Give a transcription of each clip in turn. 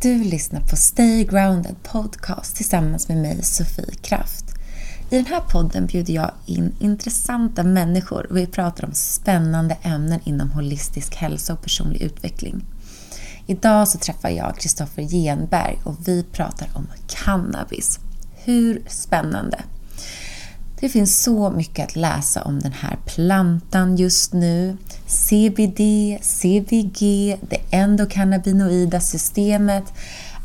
Du lyssnar på Stay Grounded Podcast tillsammans med mig, Sofie Kraft. I den här podden bjuder jag in intressanta människor och vi pratar om spännande ämnen inom holistisk hälsa och personlig utveckling. Idag så träffar jag Kristoffer Genberg och vi pratar om cannabis. Hur spännande? Det finns så mycket att läsa om den här plantan just nu. CBD, CBG, det endokannabinoida systemet.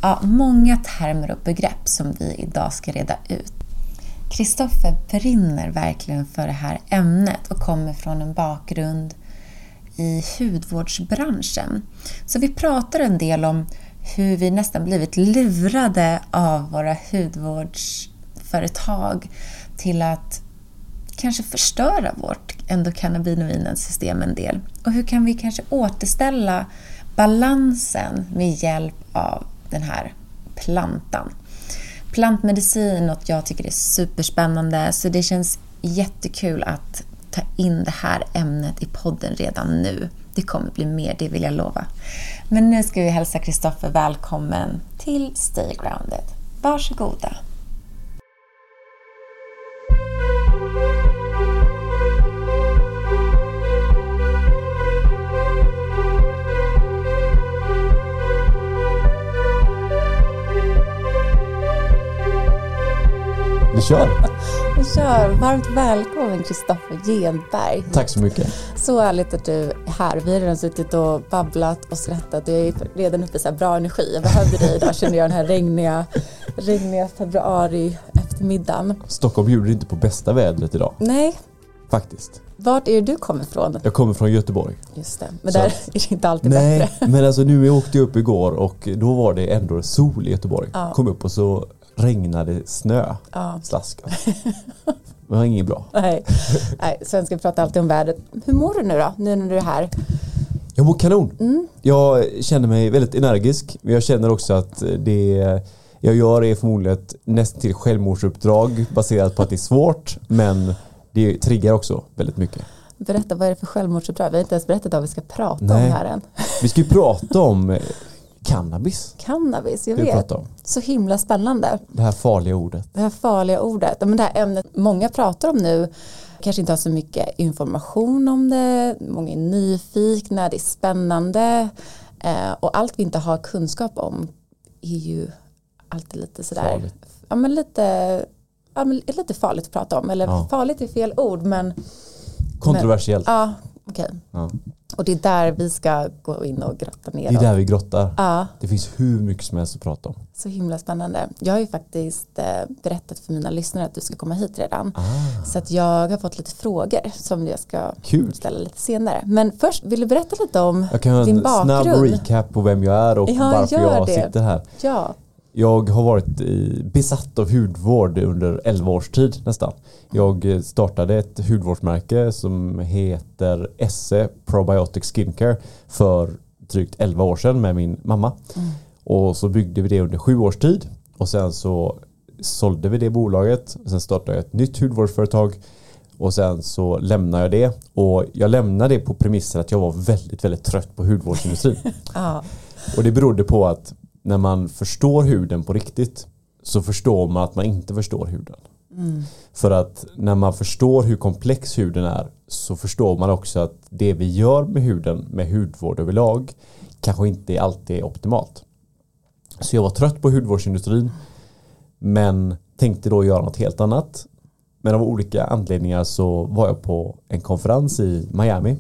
Ja, många termer och begrepp som vi idag ska reda ut. Kristoffer brinner verkligen för det här ämnet och kommer från en bakgrund i hudvårdsbranschen. Så vi pratar en del om hur vi nästan blivit lurade av våra hudvårdsföretag till att kanske förstöra vårt endokannabinoidensystem en del. Och hur kan vi kanske återställa balansen med hjälp av den här plantan? Plantmedicin är något jag tycker är superspännande så det känns jättekul att ta in det här ämnet i podden redan nu. Det kommer bli mer, det vill jag lova. Men nu ska vi hälsa Kristoffer välkommen till Stay Grounded. Varsågoda! Vi kör! Vi kör! Varmt välkommen Kristoffer Genberg. Tack så mycket. Så härligt att du är här. Vi har redan suttit och babblat och skrattat. Jag är redan uppe i så bra energi. Jag behövde dig idag känner jag den här regniga, regniga februari eftermiddagen. Stockholm bjuder inte på bästa vädret idag. Nej. Faktiskt. Vart är det du kommer ifrån? Jag kommer från Göteborg. Just det, men så där är det inte alltid nej, bättre. Nej, men alltså nu åkte jag upp igår och då var det ändå sol i Göteborg. Ja. Kom upp och så regnade snö. Ja. Slask. Det var inget bra. Nej. Nej, svenskar pratar alltid om vädret. Hur mår du nu då, nu när du är här? Jag mår kanon. Mm. Jag känner mig väldigt energisk. Jag känner också att det jag gör är förmodligen ett nästan till självmordsuppdrag baserat på att det är svårt men det triggar också väldigt mycket. Berätta, vad är det för självmordsuppdrag? Vi har inte ens berättat vad vi ska prata Nej. om här än. Vi ska ju prata om Cannabis. Cannabis, jag vet. Så himla spännande. Det här farliga ordet. Det här farliga ordet. Men det här ämnet många pratar om nu kanske inte har så mycket information om det. Många är nyfikna, det är spännande. Eh, och allt vi inte har kunskap om är ju alltid lite sådär. Farligt. Ja men lite, ja, men lite farligt att prata om. Eller ja. farligt är fel ord men Kontroversiellt. Men, ja, okej. Okay. Ja. Och det är där vi ska gå in och grotta ner. Det är där vi grottar. Ja. Det finns hur mycket som helst att prata om. Så himla spännande. Jag har ju faktiskt eh, berättat för mina lyssnare att du ska komma hit redan. Ah. Så att jag har fått lite frågor som jag ska Kul. ställa lite senare. Men först, vill du berätta lite om din bakgrund? Jag kan ha en snabb recap på vem jag är och ja, varför jag det. sitter här. Ja. Jag har varit besatt av hudvård under 11 års tid nästan. Jag startade ett hudvårdsmärke som heter Esse Probiotic Skincare för drygt 11 år sedan med min mamma. Mm. Och så byggde vi det under sju års tid och sen så sålde vi det bolaget. Sen startade jag ett nytt hudvårdsföretag och sen så lämnade jag det och jag lämnade det på premissen att jag var väldigt, väldigt trött på hudvårdsindustrin. ah. Och det berodde på att när man förstår huden på riktigt så förstår man att man inte förstår huden. Mm. För att när man förstår hur komplex huden är så förstår man också att det vi gör med huden, med hudvård överlag, kanske inte alltid är optimalt. Så jag var trött på hudvårdsindustrin men tänkte då göra något helt annat. Men av olika anledningar så var jag på en konferens i Miami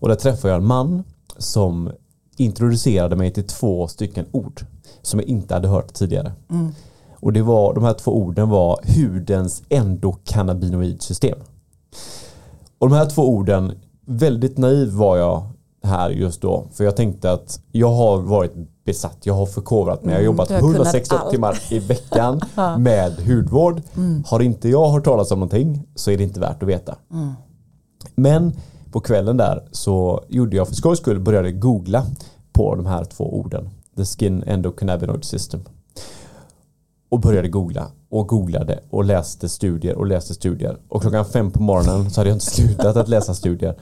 och där träffade jag en man som introducerade mig till två stycken ord som jag inte hade hört tidigare. Mm. Och det var, de här två orden var hudens endokannabinoidsystem. Och de här två orden, väldigt naiv var jag här just då. För jag tänkte att jag har varit besatt, jag har förkovrat mig, jag har mm, jobbat har 168 timmar i veckan med hudvård. Mm. Har inte jag hört talas om någonting så är det inte värt att veta. Mm. Men på kvällen där så gjorde jag för skojs skull började googla på de här två orden. The Skin Endocannabinoid System. Och började googla och googlade och läste studier och läste studier. Och klockan fem på morgonen så hade jag inte slutat att läsa studier.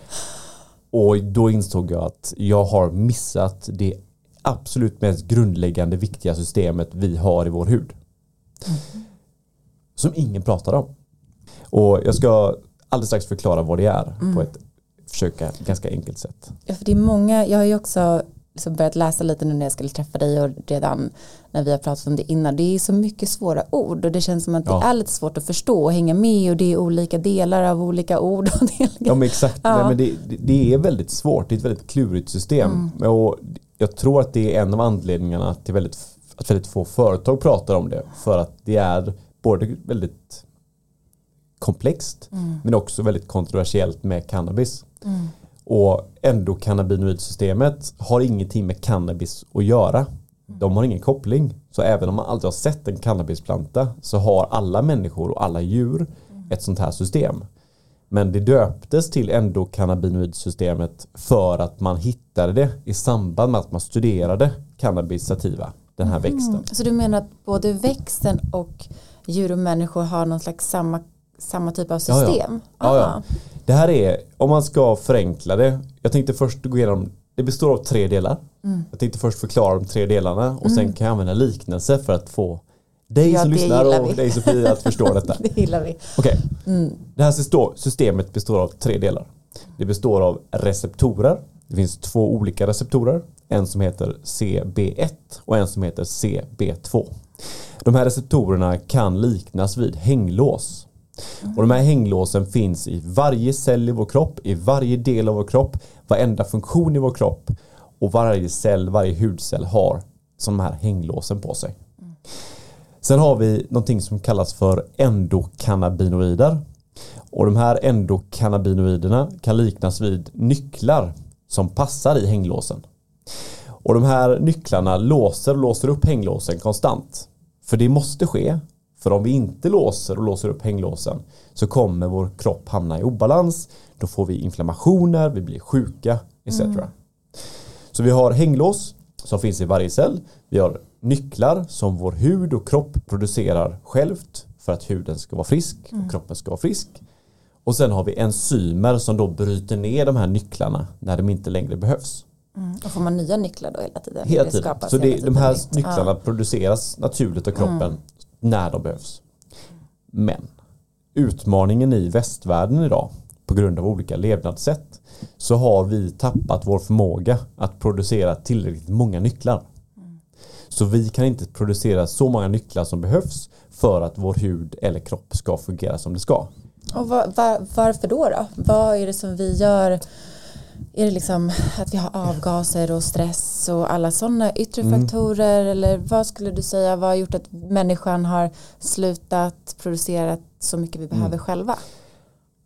Och då insåg jag att jag har missat det absolut mest grundläggande viktiga systemet vi har i vår hud. Som ingen pratar om. Och jag ska alldeles strax förklara vad det är på ett försöka ganska enkelt sätt. Ja, för det är många, jag har ju också liksom börjat läsa lite nu när jag skulle träffa dig och redan när vi har pratat om det innan. Det är så mycket svåra ord och det känns som att det Ja. är lite svårt att förstå och hänga med och det är olika delar av olika ord. Och det Ja men exakt, Ja. Nej, men det, det- det är väldigt svårt, det är ett väldigt klurigt system. Och jag tror att det är en av anledningarna till väldigt, att väldigt få företag pratar om det. För att det är både väldigt komplext men också väldigt kontroversiellt med cannabis. Och endokannabinoidsystemet har ingenting med cannabis att göra. De har ingen koppling. Så även om man aldrig har sett en cannabisplanta så har alla människor och alla djur ett sånt här system. Men det döptes till endokannabinoidsystemet för att man hittade det i samband med att man studerade cannabis sativa, den här växten. Så du menar att både växten och djur och människor har någon slags samma, samma typ av system? Ja, ja. Aha. Det här är, om man ska förenkla det, jag tänkte först gå igenom, det består av tre delar. Mm. Jag tänkte först förklara de tre delarna och sen kan jag använda liknelse för att få dig Ja, som lyssnar och vi. dig Sofie att förstå detta. Det gillar vi. Okej, det här systemet består av tre delar. Det består av receptorer. Det finns två olika receptorer. En som heter CB1 och en som heter CB2. De här receptorerna kan liknas vid hänglås. Och de här hänglåsen finns i varje cell i vår kropp, i varje del av vår kropp, varenda funktion i vår kropp och varje cell, varje hudcell har som de här hänglåsen på sig. Sen har vi någonting som kallas för endokannabinoider. Och de här endokannabinoiderna kan liknas vid nycklar som passar i hänglåsen. Och de här nycklarna låser och låser upp hänglåsen konstant. För det måste ske. För om vi inte låser och låser upp hänglåsen så kommer vår kropp hamna i obalans. Då får vi inflammationer, vi blir sjuka etc. Så vi har hänglås som finns i varje cell. Vi har nycklar som vår hud och kropp producerar självt för att huden ska vara frisk och kroppen ska vara frisk. Och sen har vi enzymer som då bryter ner de här nycklarna när de inte längre behövs. Mm. Och får man nya nycklar då hela tiden? Hela tiden. Så det, hela de tiden här nytt. nycklarna produceras naturligt av kroppen när de behövs. Men utmaningen i västvärlden idag på grund av olika levnadssätt så har vi tappat vår förmåga att producera tillräckligt många nycklar. Så vi kan inte producera så många nycklar som behövs för att vår hud eller kropp ska fungera som det ska. Och var, var, varför då, då? Vad är det som vi gör? Är det liksom att vi har avgaser och stress och alla sådana yttre Mm. faktorer? Eller vad skulle du säga, vad har gjort att människan har slutat producera så mycket vi behöver Mm. själva?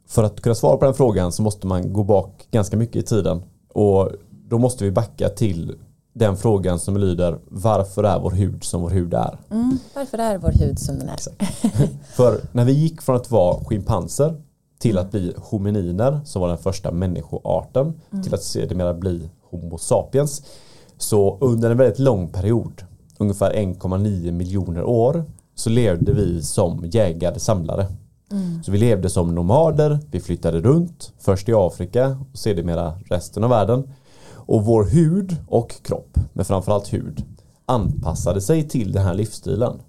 För att kunna svara på den frågan så måste man gå bak ganska mycket i tiden. Och då måste vi backa till den frågan som lyder varför är vår hud som vår hud är? Mm. Varför är vår hud som den är? För när vi gick från att vara schimpanser till att bli homininer som var den första människoarten till att sedermera bli Homo sapiens så under en väldigt lång period ungefär 1,9 miljoner år så levde vi som jägare samlare. Så vi levde som nomader, vi flyttade runt, först i Afrika och sedermera resten av världen. Och vår hud och kropp, men framförallt hud, anpassade sig till den här livsstilen.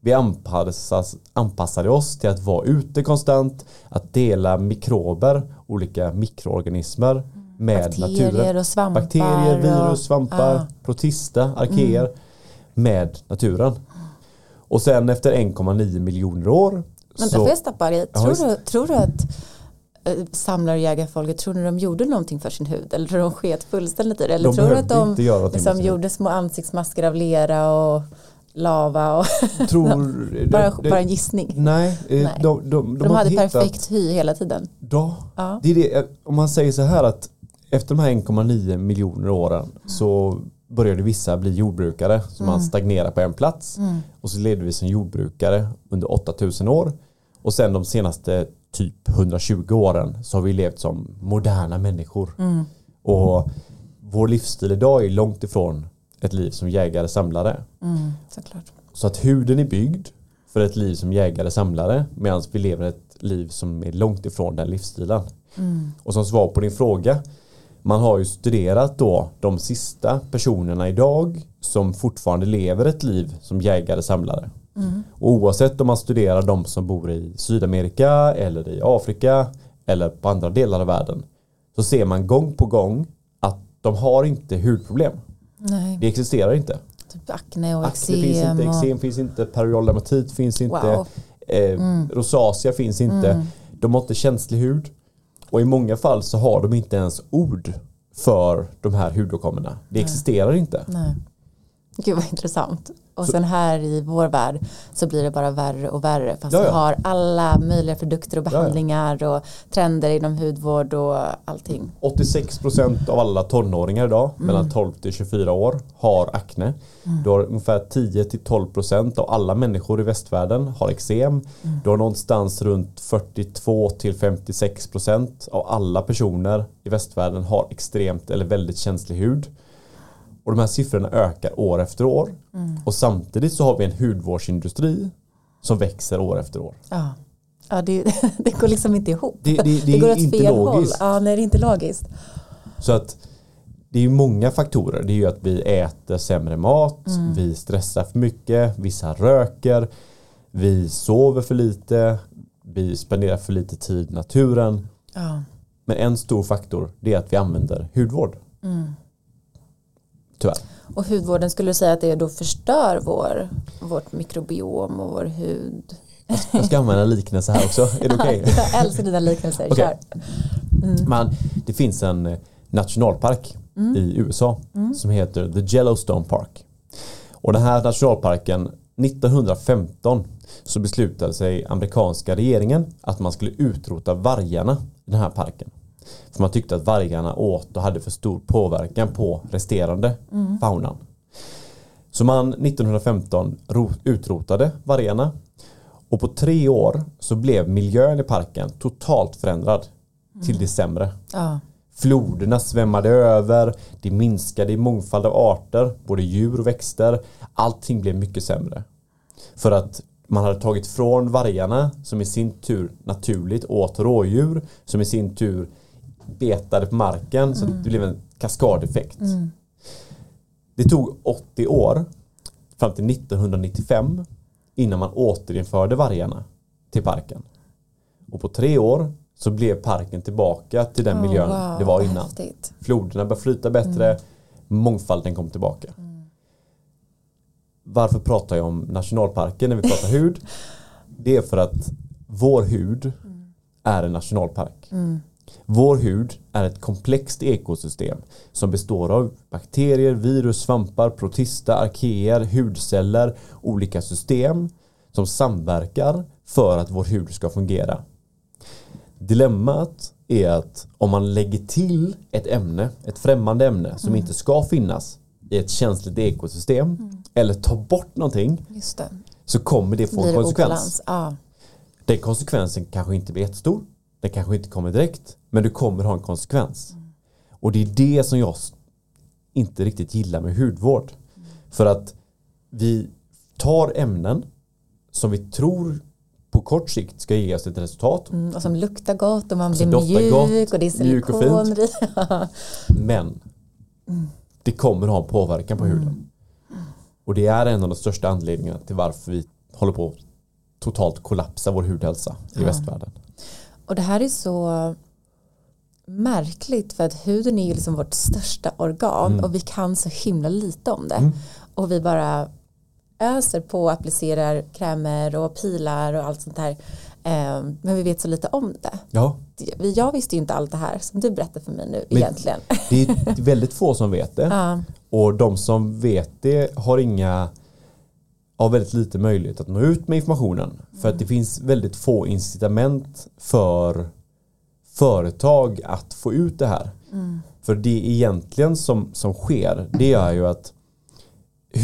Vi anpassas, anpassade oss till att vara ute konstant, att dela mikrober, olika mikroorganismer med Bakterier naturen. och svampar. Bakterier, och- virus, svampar, Ja. protista, arkeer med naturen. Och sen efter 1,9 miljoner år Vänta, så, får jag stoppa dig? Tror, du, tror du att samlar och jägarfolket, tror ni de gjorde någonting för sin hud? Eller tror de sket fullständigt i det? Eller De tror du att de liksom gjorde små ansiktsmasker av lera och lava? Och tror, bara, det- bara en gissning. Nej, eh, Nej. de, de, de, hade hittat- perfekt hy hela tiden. Ja, Ja. det är det. Om man säger så här att efter de här 1,9 miljoner åren så började vissa bli jordbrukare. Så man stagnerar på en plats. Och så levde vi som jordbrukare under 8000 år. Och sen de senaste typ 120 åren så har vi levt som moderna människor. Och vår livsstil idag är långt ifrån ett liv som jägare-samlare. Mm, såklart. Så att huden är byggd för ett liv som jägare-samlare medan vi lever ett liv som är långt ifrån den livsstilen. Och som svar på din fråga man har ju studerat då de sista personerna idag som fortfarande lever ett liv som jägare-samlare. Mm. Oavsett om man studerar de som bor i Sydamerika eller i Afrika eller på andra delar av världen så ser man gång på gång att de har inte hudproblem. Nej. Det existerar inte. Typ akne och eksem. Akne finns inte, eksem finns inte, periodermatit finns inte, wow. eh, mm. rosacea finns inte. Mm. De har inte känslig hud. Och i många fall så har de inte ens ord för de här hudåkommorna. Det Nej. existerar inte. Nej. Gud vad intressant. Och så, sen här i vår värld så blir det bara värre och värre fast ja, ja. vi har alla möjliga produkter och behandlingar ja, och trender inom hudvård och allting. 86% av alla tonåringar idag mm. mellan 12 till 24 år har akne. Mm. Du har ungefär 10 till 12% av alla människor i västvärlden har eksem. Mm. Du har någonstans runt 42 till 56% av alla personer i västvärlden har extremt eller väldigt känslig hud. Och de här siffrorna ökar år efter år. Mm. Och samtidigt så har vi en hudvårdsindustri som växer år efter år. Ja, ja det, det går liksom inte ihop. Det, det, det, det går åt inte fel logiskt. håll. Ja, nej, det är inte logiskt. Så att det är många faktorer. Det är ju att vi äter sämre mat, mm. vi stressar för mycket, vissa röker, vi sover för lite, vi spenderar för lite tid i naturen. Ja. Men en stor faktor det är att vi använder hudvård. Mm. Tyvärr. Och hudvården, skulle du säga att det då förstör vår, vårt mikrobiom och vår hud? Jag ska använda liknelse här också. Är det okej? Okay? jag älskar dina liknelser. Okay. Mm. Men det finns en eh, nationalpark mm. i USA mm. som heter The Yellowstone Park. Och den här nationalparken 1915 så beslutade sig amerikanska regeringen att man skulle utrota vargarna i den här parken. För man tyckte att vargarna åt och hade för stor påverkan på resterande mm. faunan. Så man 1915 utrotade vargarna och på tre år så blev miljön i parken totalt förändrad mm. till det sämre. Ja. Floderna svämmade över, det minskade i mångfald av arter, både djur och växter. Allting blev mycket sämre. För att man hade tagit från vargarna som i sin tur naturligt åt rådjur som i sin tur betade på marken så det blev en kaskadeffekt. Det tog 80 år fram till 1995 innan man återinförde vargarna till parken. Och på tre år så blev parken tillbaka till den oh, miljön wow, det var innan. Häftigt. Floderna började flyta bättre, mm. mångfalden kom tillbaka. Mm. Varför pratar jag om nationalparken när vi pratar hud? Det är för att vår hud mm. är en nationalpark. Mm. Vår hud är ett komplext ekosystem som består av bakterier, virus, svampar, protista, arkeer, hudceller, olika system som samverkar för att vår hud ska fungera. Dilemmat är att om man lägger till ett ämne, ett främmande ämne som mm. inte ska finnas i ett känsligt ekosystem mm. eller tar bort någonting så kommer det få en konsekvens. Ah. Den konsekvensen kanske inte blir jättestor det kanske inte kommer direkt men det kommer ha en konsekvens. Mm. Och det är det som jag inte riktigt gillar med hudvård. Mm. För att vi tar ämnen som vi tror på kort sikt ska ge oss ett resultat. Mm, och som luktar gott och man blir mjuk gott, och det är silikon. Men det kommer ha en påverkan på huden. Och det är en av de största anledningarna till varför vi håller på att totalt kollapsa vår hudhälsa i ja. västvärlden. Och det här är så märkligt för att huden är ju liksom vårt största organ mm. och vi kan så himla lite om det. Mm. Och vi bara öser på och applicerar krämer och pilar och allt sånt här. Ehm, men vi vet så lite om det. Ja. Jag visste ju inte allt det här som du berättar för mig nu men egentligen. Det är väldigt få som vet det. Ja. Och de som vet det har inga har väldigt lite möjlighet att nå ut med informationen. För att det finns väldigt få incitament för företag att få ut det här. Mm. För det egentligen som, som sker det är ju att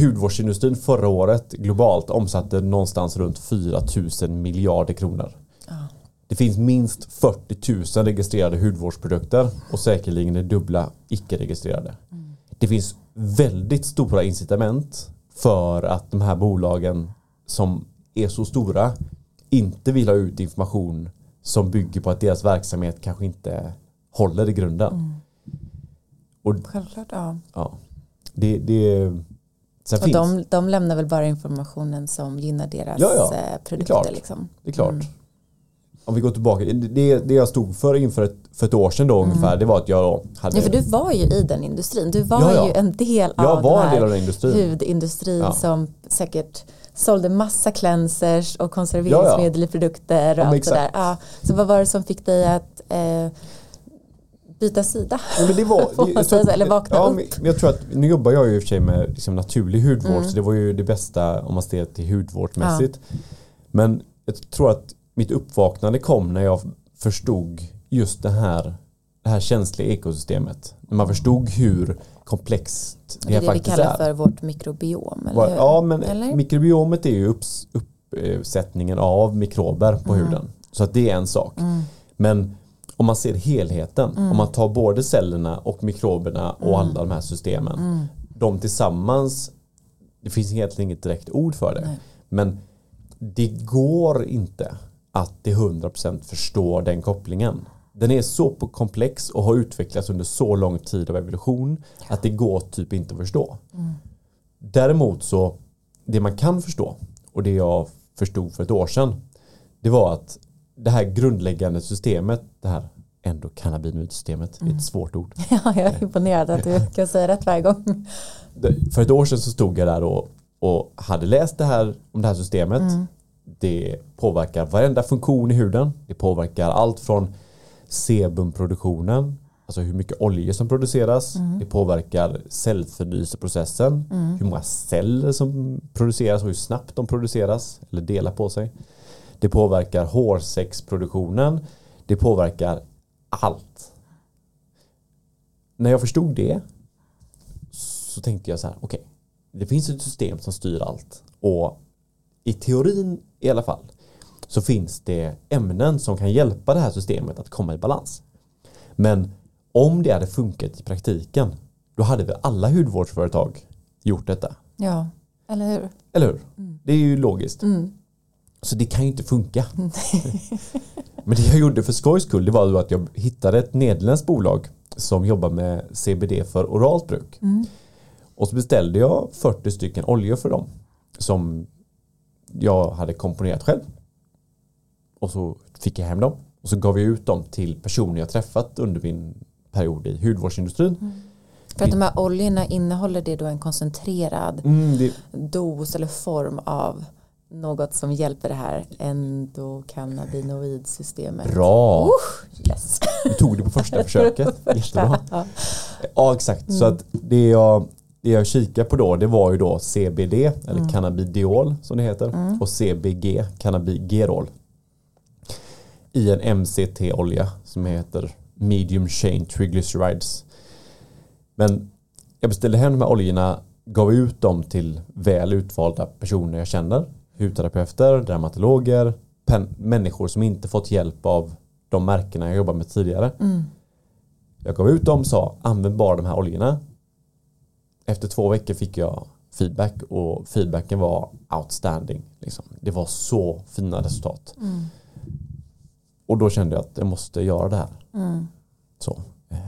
hudvårdsindustrin förra året globalt omsatte någonstans runt 4 000 miljarder kronor. Oh. Det finns minst 40 000 registrerade hudvårdsprodukter och säkerligen det dubbla icke-registrerade. Mm. Det finns väldigt stora incitament för att de här bolagen som är så stora inte vill ha ut information som bygger på att deras verksamhet kanske inte håller i grunden. Mm. Och Självklart, ja. ja, det, det sen Och finns, de, de lämnar väl bara informationen som gynnar deras Ja, ja. eh, produkter. klart. Liksom. det är klart. Mm. Om vi går tillbaka, det, det jag stod för inför ett, för ett år sedan då ungefär, det var att jag hade... Mm. Ja, för du var ju i den industrin. Du var Ja, ju en del jag av var den en del här av den industrin. hudindustrin som säkert sålde massa cleansers och konserveringsmedel i produkter och Ja, allt det där. exakt. Ja, så vad var det som fick dig att eh, byta sida? Ja, det var, det, tror- eller vakna ja, upp. men jag tror att, nu jobbar jag ju i och för sig med liksom naturlig hudvård Mm. så det var ju det bästa om man ser till hudvårdsmässigt. Men jag tror att mitt uppvaknande kom när jag förstod just det här, det här känsliga ekosystemet. När man förstod hur komplext det, Det är det vi kallar är. för vårt mikrobiom, eller hur? Ja, men Eller? mikrobiomet är ju upps, uppsättningen av mikrober på Mm. huden. Så att det är en sak. Mm. Men om man ser helheten, Mm. om man tar både cellerna och mikroberna och Mm. alla de här systemen. Mm. De tillsammans, det finns egentligen inget direkt ord för det. Nej. Men det går inte att till 100% förstå den kopplingen. Den är så komplex och har utvecklats under så lång tid av evolution att det går typ inte att förstå. Mm. Däremot så, det man kan förstå och det jag förstod för ett år sedan det var att det här grundläggande systemet, det här endokannabinoidsystemet, det är Mm. ett svårt ord. Ja, jag är imponerad att du kan säga rätt varje gång. För ett år sedan så stod jag där och, och hade läst det här om det här systemet. Mm. Det påverkar varenda funktion i huden. Det påverkar allt från sebumproduktionen, alltså hur mycket olja som produceras. Mm. Det påverkar cellförnyelseprocessen, Mm. hur många celler som produceras och hur snabbt de produceras eller delar på sig. Det påverkar hårsäcksproduktionen. Det påverkar allt. När jag förstod det så tänkte jag så här, okej, det finns ett system som styr allt och i teorin i alla fall så finns det ämnen som kan hjälpa det här systemet att komma i balans. Men om det hade funkat i praktiken då hade väl alla hudvårdsföretag gjort detta. Ja, eller hur? Eller hur? Mm. Det är ju logiskt. Mm. Så det kan ju inte funka. Men det jag gjorde för skojs skull det var att jag hittade ett nederländskt bolag som jobbar med CBD för oralt bruk. Mm. Och så beställde jag 40 stycken oljor för dem. Som jag hade komponerat själv. Och så fick jag hem dem. Och så gav jag ut dem till personer jag träffat under min period i hudvårdsindustrin. För att de här oljorna innehåller det då en koncentrerad Mm, det, dos eller form av något som hjälper det här endokannabinoidsystemet. bra! Yes. Du tog det på första försöket. Jättebra. Ja. Ja exakt. Så att det jag, det jag kikade på då det var ju då CBD eller cannabidiol som det heter och CBG, cannabigerol. I en MCT-olja som heter medium chain triglycerides. Men jag beställde hem de här oljorna, gav ut dem till väl utvalda personer jag känner. Hudterapeuter, dermatologer, människor som inte fått hjälp av de märkena jag jobbat med tidigare. Mm. Jag gav ut dem och sa använd bara de här oljorna. Efter två veckor fick jag feedback och feedbacken var outstanding. Liksom. Det var så fina resultat. Mm. Och då kände jag att jag måste göra det här. Mm. Så. eh,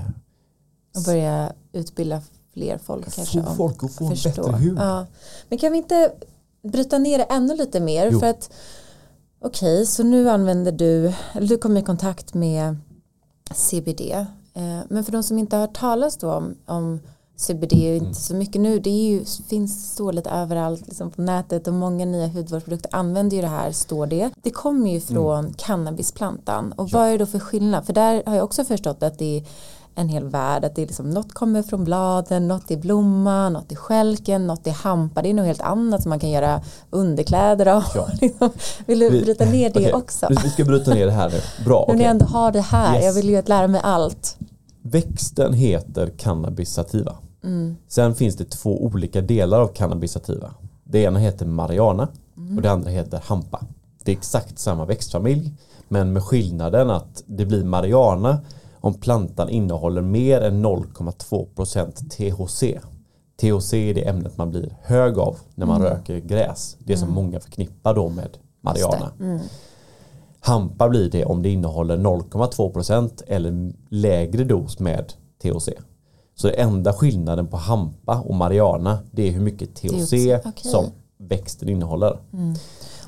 Och börja utbilda fler folk kanske. Få om- folk att få en förstå. bättre hud. Ja. Men kan vi inte bryta ner det ännu lite mer? Jo. För att okej, så nu använder du, eller du kommer i kontakt med CBD. Eh, men för de som inte har hört talas om, om CBD är Mm. inte så mycket nu. Det är ju, finns står lite överallt liksom på nätet och många nya hudvårdsprodukter använder ju det här, står det. Det kommer ju från cannabisplantan. Och vad är det då för skillnad? För där har jag också förstått att det är en hel värld. Att det är liksom, något kommer från bladen, något är blomma, något är skälken, något är hampa. Det är något helt annat som man kan göra underkläder av. Ja. Liksom, Vill du Vi- bryta ner det Okej, också? Vi ska bryta ner det här nu. Bra, Nu när jag ändå har det här, Yes. jag vill ju lära mig allt. Växten heter cannabis sativa. Mm. Sen finns det två olika delar av cannabis sativa. Det ena heter marijuana Mm. och det andra heter hampa. Det är exakt samma växtfamilj men med skillnaden att det blir marijuana om plantan innehåller mer än 0,2% THC. THC är det ämnet man blir hög av när man Mm. röker gräs. Det som många förknippar då med marijuana. Mm. Hampa blir det om det innehåller 0,2% eller lägre dos med THC. Så det enda skillnaden på hampa och marijuana det är hur mycket THC okej. som växten innehåller.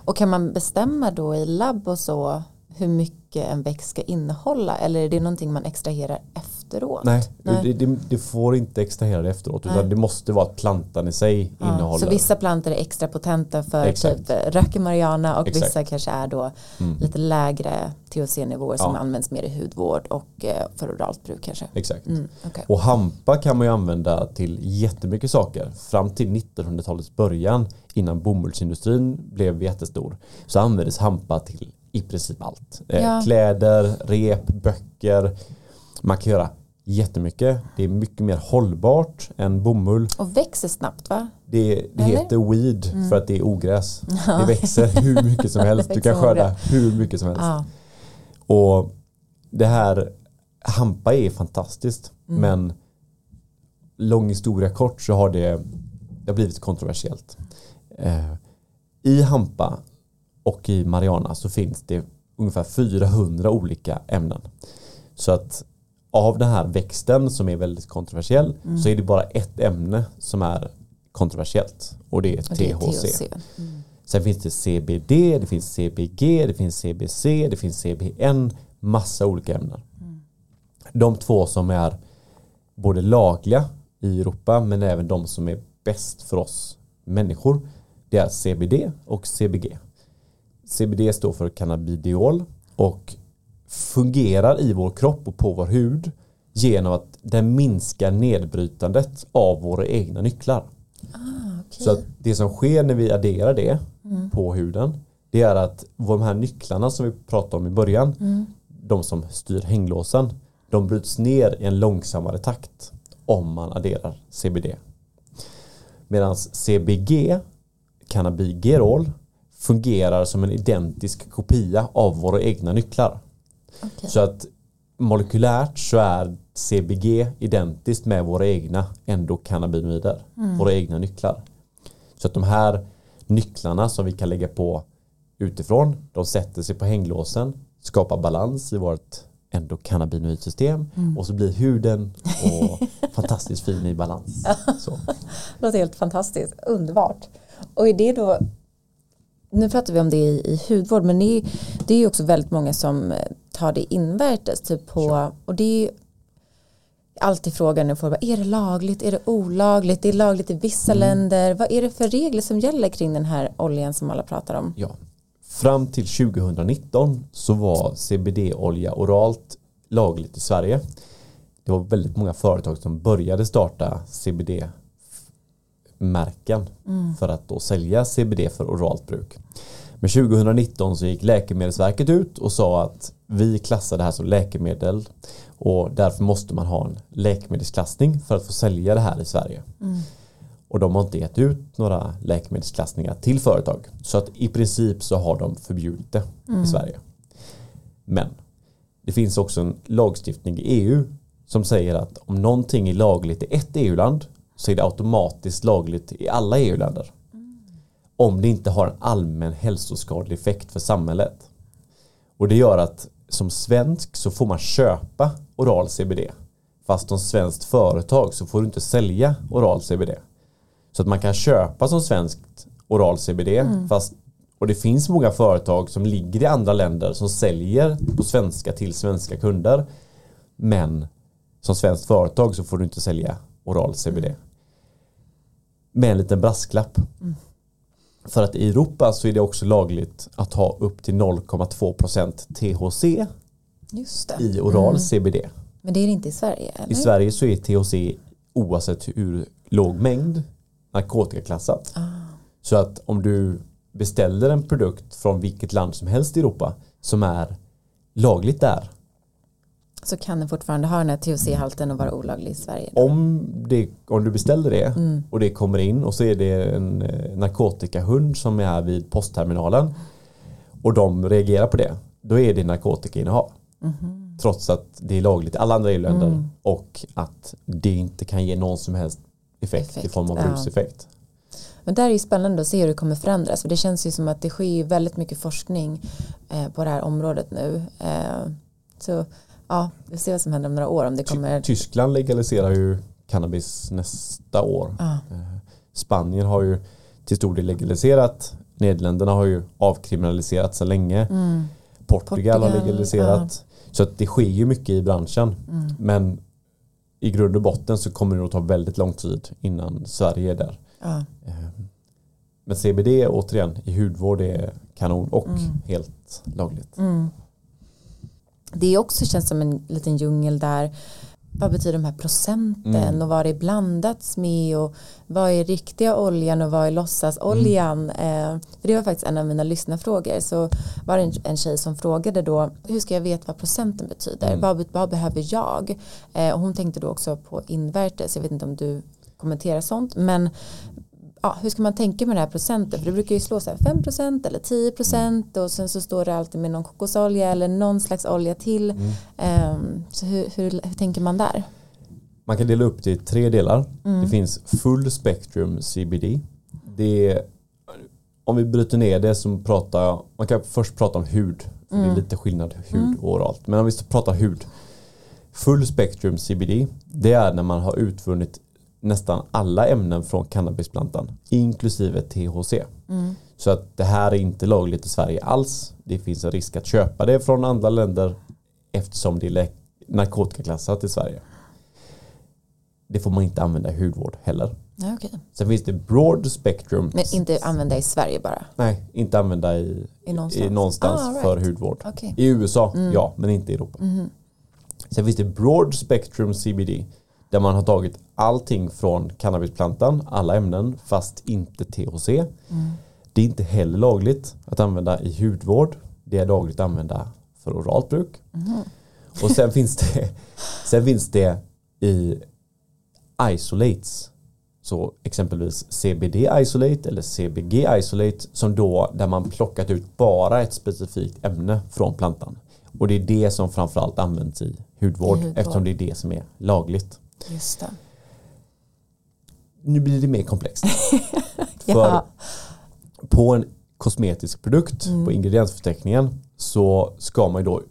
Och kan man bestämma då i labb och så hur mycket en växt ska innehålla eller är det någonting man extraherar efteråt? Nej, Nej. Det, det, det får inte extrahera det efteråt utan Nej. det måste vara att plantan i sig Ja, innehåller. så vissa plantor är extra potenta för Exakt. typ röker marijuana och Exakt. vissa kanske är då Mm. lite lägre THC-nivåer som Ja. används mer i hudvård och eh, för oralt bruk kanske. Exakt. Mm, okej. Och hampa kan man ju använda till jättemycket saker. Fram till 1900-talets början innan bomullsindustrin blev jättestor så användes hampa till i princip allt. Eh, Ja. Kläder, rep, böcker. Man kan göra jättemycket. Det är mycket mer hållbart än bomull. Och växer snabbt va? Det, det? Mm. heter weed för att det är ogräs. Det växer hur mycket som helst. Du kan skörda hur mycket som helst. Ja. Och det här hampa är fantastiskt Mm. men lång historia kort så har det, det har blivit kontroversiellt. Eh, I hampa och i marijuana så finns det ungefär 400 olika ämnen. Så att av den här växten som är väldigt kontroversiell Mm. så är det bara ett ämne som är kontroversiellt och det är Och det är THC. Mm. Sen finns det CBD, det finns CBG, det finns CBC, det finns CBN, massa olika ämnen. De två som är både lagliga i Europa men även de som är bäst för oss människor det är CBD och CBG. CBD står för cannabidiol och fungerar i vår kropp och på vår hud genom att den minskar nedbrytandet av våra egna nycklar. Ah, okej. Så det som sker när vi adderar det på huden det är att de här nycklarna som vi pratade om i början de som styr hänglåsen de bryts ner i en långsammare takt om man adderar CBD. Medan CBG, cannabigerol, fungerar som en identisk kopia av våra egna nycklar. Okej. Så att molekylärt så är CBG identiskt med våra egna endokannabinoider, våra egna nycklar. Så att de här nycklarna som vi kan lägga på utifrån, de sätter sig på hänglåsen, skapar balans i vårt endokannabinoidsystem och så blir huden och fantastiskt fin i balans. Så. Det låter helt fantastiskt, underbart. Och är det då, nu pratar vi om det i, i hudvård, men det är, det är ju också väldigt många som eh, tar det invärtes, typ på, och det är alltid frågan nu får är det lagligt, är det olagligt, det är lagligt i vissa länder, vad är det för regler som gäller kring den här oljan som alla pratar om? Ja. Fram till 2019 så var CBD-olja oralt lagligt i Sverige. Det var väldigt många företag som började starta CBD-märken för att då sälja CBD för oralt bruk. Men 2019 så gick Läkemedelsverket ut och sa att vi klassar det här som läkemedel och därför måste man ha en läkemedelsklassning för att få sälja det här i Sverige. Och de har inte gett ut några läkemedelsklassningar till företag. Så att i princip så har de förbjudit det i Sverige. Men det finns också en lagstiftning i EU som säger att om någonting är lagligt i ett EU-land så är det automatiskt lagligt i alla EU-länder. Om det inte har en allmän hälsoskadlig effekt för samhället. Och det gör att som svensk så får man köpa oral CBD. Fast som svenskt företag så får du inte sälja oral CBD. Så att man kan köpa som svenskt oral CBD fast och det finns många företag som ligger i andra länder som säljer på svenska till svenska kunder. Men som svenskt företag så får du inte sälja oral CBD. Med en liten brasklapp. För att i Europa så är det också lagligt att ha upp till 0,2% THC i oral CBD. Men det är det inte i Sverige, eller? I Sverige så är THC oavsett hur låg mängd narkotikaklassat. Ah. Så att om du beställer en produkt från vilket land som helst i Europa som är lagligt där. Så kan den fortfarande ha den här THC-halten och vara olaglig i Sverige? då? Om, det, om du beställer det Mm. och det kommer in och så är det en eh, narkotikahund som är här vid postterminalen och de reagerar på det. Då är det narkotikainnehav. Mhm. Trots att det är lagligt i alla andra EU-länder Mm. och att det inte kan ge någon som helst effekt, i Effekt, form av ja. ruseffekt. Men där är ju spännande att se hur det kommer förändras. För det känns ju som att det sker väldigt mycket forskning eh, på det här området nu. Eh, så ja, vi får se vad som händer om några år. Om det kommer... Tyskland legaliserar ju cannabis nästa år. Ja. Eh, Spanien har ju till stor del legaliserat. Nederländerna har ju avkriminaliserat sedan länge. Mm. Portugal, har Portugal, legaliserat. Så att det sker ju mycket i branschen. Mm. Men i grund och botten så kommer det att ta väldigt lång tid innan Sverige är där. Ja. Eh, Men CBD återigen i hudvård är kanon och Mm. helt lagligt. Det också känns som en liten djungel där vad betyder de här procenten Mm. och vad det är blandats med och vad är riktiga oljan och vad är låtsasoljan. Mm. Eh, för det var faktiskt en av mina lyssnarfrågor så var det en, en tjej som frågade då hur ska jag veta vad procenten betyder Mm. vad, vad behöver jag eh, och hon tänkte då också på invärtes jag vet inte om du kommenterar sånt men ja, hur ska man tänka med den här procenten? För det brukar ju slå så här 5% eller 10% och sen så står det alltid med någon kokosolja eller någon slags olja till. Mm. Ehm, så hur, hur, hur tänker man där? Man kan dela upp det i tre delar. Mm. Det finns full spectrum CBD. Det är, om vi bryter ner det så pratar jag, man kan först prata om hud. För Det Mm. är lite skillnad hud och oralt. Men om vi pratar hud. Full spectrum CBD det är när man har utvunnit nästan alla ämnen från cannabisplantan inklusive THC. Mm. Så att det här är inte lagligt i Sverige alls. Det finns en risk att köpa det från andra länder eftersom det är narkotikaklassat i Sverige. Det får man inte använda i hudvård heller. Ja, okej. Sen finns det broad spectrum. Men inte använda i Sverige bara? Nej, inte använda i, I någonstans? i någonstans Ah, right. för hudvård. Okej. I USA, Mm. ja, men inte i Europa. Mhm. Sen finns det broad spectrum CBD där man har tagit allting från cannabisplantan, alla ämnen, fast inte THC. Mm. Det är inte heller lagligt att använda i hudvård. Det är lagligt att använda för oralt bruk. Mhm. Och sen finns det, sen finns det i isolates. Så exempelvis CBD isolate eller CBG isolate som då där man plockat ut bara ett specifikt ämne från plantan. Och det är det som framförallt används i hudvård, I hudvård. eftersom det är det som är lagligt. Just det. Nu blir det mer komplext. För Ja. på en kosmetisk produkt Mm. på ingrediensförteckningen så ska man ju då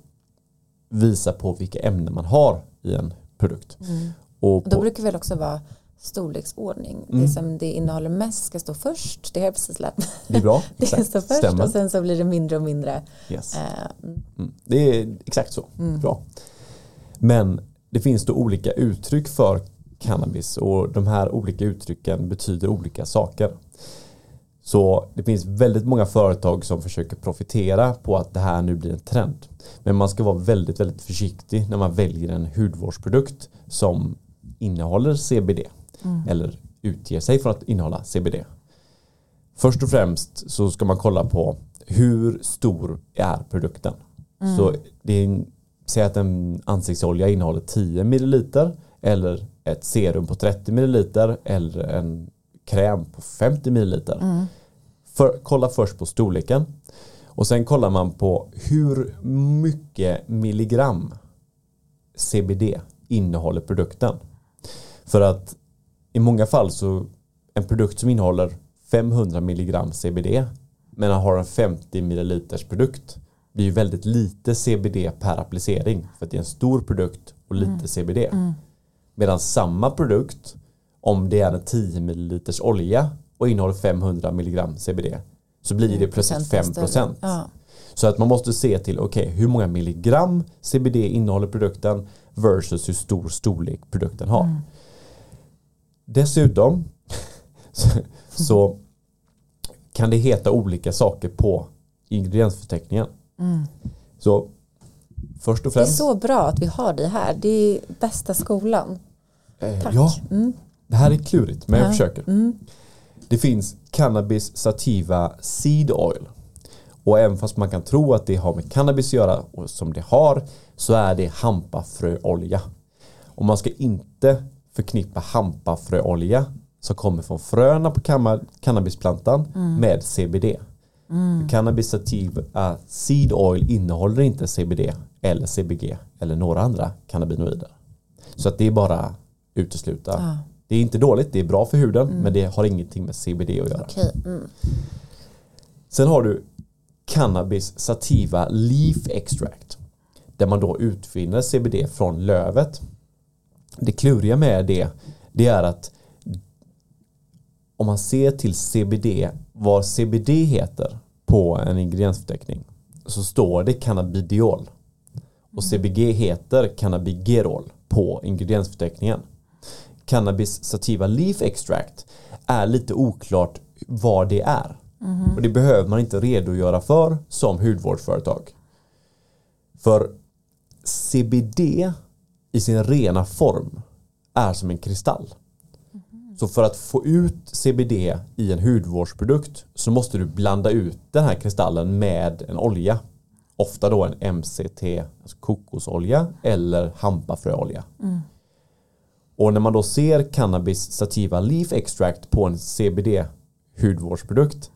visa på vilka ämnen man har i en produkt. Mm. Och då brukar väl också vara storleksordning. Mm. Det som det innehåller mest ska stå först. Det har jag precis lärt mig. det är bra, Det exakt, står först stämmer. och sen så blir det mindre och mindre. Yes. Eh, mm. Mm. Det är exakt så, Mm. bra. Men det finns då olika uttryck för cannabis och de här olika uttrycken betyder olika saker. Så det finns väldigt många företag som försöker profitera på att det här nu blir en trend. Men man ska vara väldigt, väldigt försiktig när man väljer en hudvårdsprodukt som innehåller CBD Mm. eller utger sig för att innehålla CBD. Först och främst så ska man kolla på hur stor är produkten. Mm. Så det är en, säg att en ansiktsolja innehåller 10 milliliter eller ett serum på 30 milliliter eller en kräm på 50 milliliter. Mm. För, kolla först på storleken och sen kollar man på hur mycket milligram CBD innehåller produkten. För att i många fall så en produkt som innehåller 500 milligram CBD men har en 50 milliliters produkt blir ju väldigt lite CBD per applicering för att det är en stor produkt och lite CBD. Mm. Medan samma produkt om det är en 10 milliliters olja och innehåller 500 milligram CBD så blir det plötsligt 5 Procenten större. Ja. så att man måste se till, okej, hur många milligram CBD innehåller produkten versus hur stor storlek produkten har. Mm. Dessutom så, så kan det heta olika saker på ingrediensförteckningen. Mm. Så först och Det är främst. så bra att vi har dig här. Det är bästa skolan. eh, Tack. Ja, Mm. det här är klurigt men jag Ja. försöker. Mm. Det finns cannabis sativa seed oil. Och även fast man kan tro att det har med cannabis att göra och som det har så är det hampafröolja. Och man ska inte förknippa hampafröolja som kommer från fröna på cannabisplantan med CBD. Cannabis sativa seed oil innehåller inte CBD eller CBG eller några andra cannabinoider. Så att det är bara utesluta. Ja. Det är inte dåligt, det är bra för huden men det har ingenting med CBD att göra. Okej. Mm. Sen har du Cannabis sativa leaf extract. Där man då utvinner CBD från lövet. Det kluriga med det Det är att om man ser till CBD, vad CBD heter på en ingrediensförteckning så står det cannabidiol. Och CBG heter cannabigerol på ingrediensförteckningen. Cannabis sativa leaf extract är lite oklart vad det är. Och det behöver man inte redogöra för som hudvårdsföretag. För CBD i sin rena form är som en kristall. Så för att få ut CBD i en hudvårdsprodukt så måste du blanda ut den här kristallen med en olja. Ofta då en MCT, alltså kokosolja eller hampafröolja. Och när man då ser cannabis sativa leaf extract på en CBD hudvårdsprodukt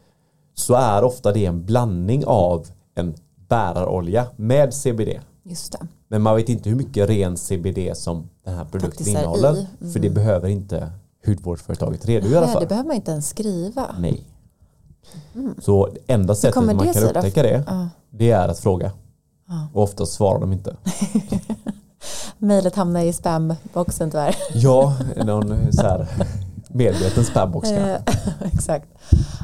så är ofta det en blandning av en bärarolja med CBD. Just det. Men man vet inte hur mycket ren CBD som den här produkten innehåller. Mm. För det behöver inte hudvårdsföretaget redogöra för. det behöver man inte ens skriva. Nej. Så det enda sättet man kan upptäcka det, Ja. det är att fråga. Ja. Och ofta svarar de inte. Mejlet hamnar i spamboxen tyvärr. Ja, någon så här medveten spambox kanske. Eh, Exakt.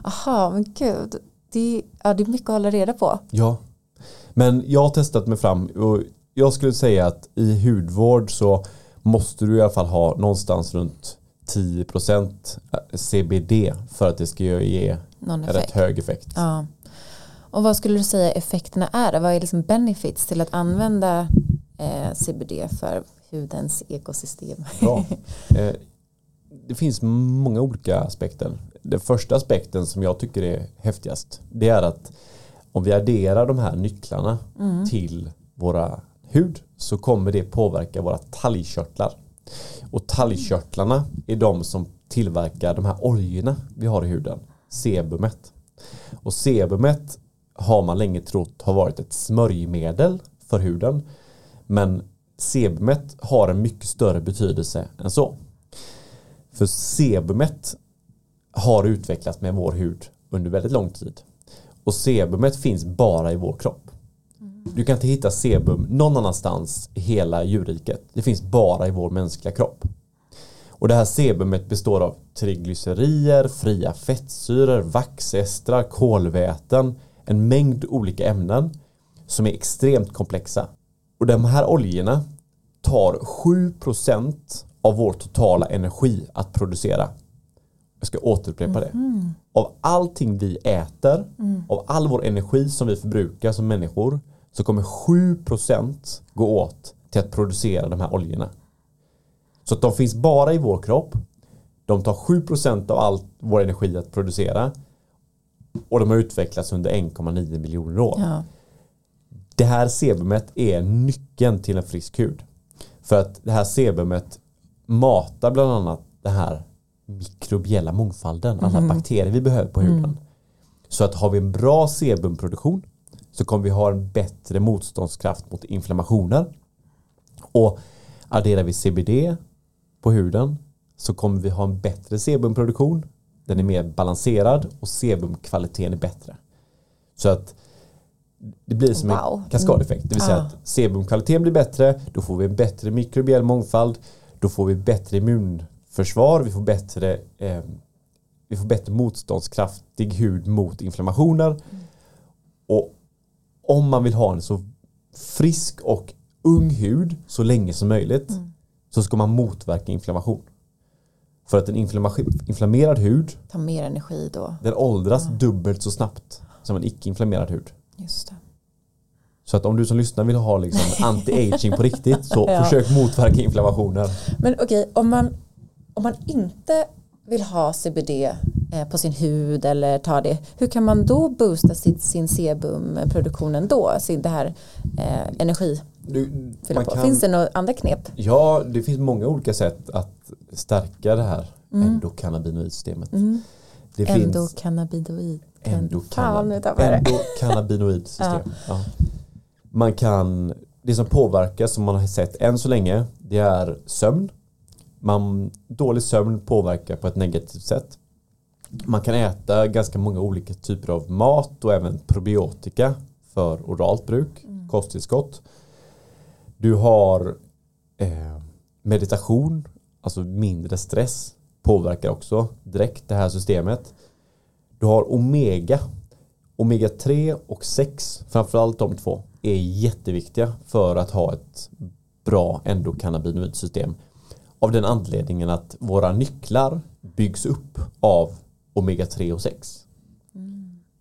Aha, men gud. Det, ja, det är mycket att hålla reda på. Ja. Men jag har testat mig fram och jag skulle säga att i hudvård så måste du i alla fall ha någonstans runt 10% CBD för att det ska ge Någon effekt. rätt hög effekt. Ja. Och vad skulle du säga effekterna är? Vad är liksom benefits till att använda eh, CBD för hudens ekosystem? Bra. Eh, det finns många olika aspekter. Den första aspekten som jag tycker är häftigast det är att om vi adderar de här nycklarna till våra hud så kommer det påverka våra talgkörtlar. Och talgkörtlarna är de som tillverkar de här oljorna vi har i huden. Sebumet. Och sebumet har man länge trott har varit ett smörjmedel för huden. Men sebumet har en mycket större betydelse än så. För sebumet har utvecklats med vår hud under väldigt lång tid. Och sebumet finns bara i vår kropp. Du kan inte hitta sebum någon annanstans i hela djurriket. Det finns bara i vår mänskliga kropp. Och det här sebumet består av triglycerier, fria fettsyror, vaxestrar, kolväten, en mängd olika ämnen som är extremt komplexa. Och de här oljorna tar 7% av vår totala energi att producera. Jag ska återupprepa det. Av allting vi äter, av all vår energi som vi förbrukar som människor så kommer 7% gå åt till att producera de här oljorna. Så att de finns bara i vår kropp. De tar 7% av all vår energi att producera. Och de har utvecklats under 1,9 miljoner år. Ja. Det här sebumet är nyckeln till en frisk hud. För att det här sebumet matar bland annat den här mikrobiella mångfalden, alla bakterier vi behöver på huden. Så att har vi en bra sebumproduktion så kommer vi ha en bättre motståndskraft mot inflammationer. Och adderar vi CBD på huden så kommer vi ha en bättre sebumproduktion. Den är mer balanserad och sebumkvaliteten är bättre. Så att det blir som Wow. en kaskadeffekt. Det vill säga att sebumkvaliteten blir bättre, då får vi en bättre mikrobiell mångfald, då får vi bättre immunförsvar, vi får bättre, eh, vi får bättre motståndskraftig hud mot inflammationer. Och om man vill ha en så frisk och ung hud så länge som möjligt så ska man motverka inflammation. För att en inflammerad hud Ta mer energi då. den åldras dubbelt så snabbt som en icke-inflammerad hud. Just det. Så att om du som lyssnar vill ha liksom anti-aging på riktigt så Ja. försök motverka inflammationer. Men okej, om, man, om man inte vill ha CBD på sin hud eller ta det, hur kan man då boosta sitt, sin sebumproduktionen då? Sin det här eh, energi Du, kan, Finns det några andra knep? Ja, det finns många olika sätt att stärka det här endokannabinoidsystemet. Mm. Det finns Endocannabidoid. Fan, endokannab- nu tappade jag det. endokannabinoidsystem. ja. Man kan, det som påverkar som man har sett än så länge det är sömn. Man, dålig sömn påverkar på ett negativt sätt. Man kan äta ganska många olika typer av mat och även probiotika för oralt bruk, kosttillskott. Du har eh, meditation, alltså mindre stress, påverkar också direkt det här systemet. Du har omega. Omega 3 och 6, framförallt de två, är jätteviktiga för att ha ett bra endokannabinoidsystem. Av den anledningen att våra nycklar byggs upp av omega 3 och 6.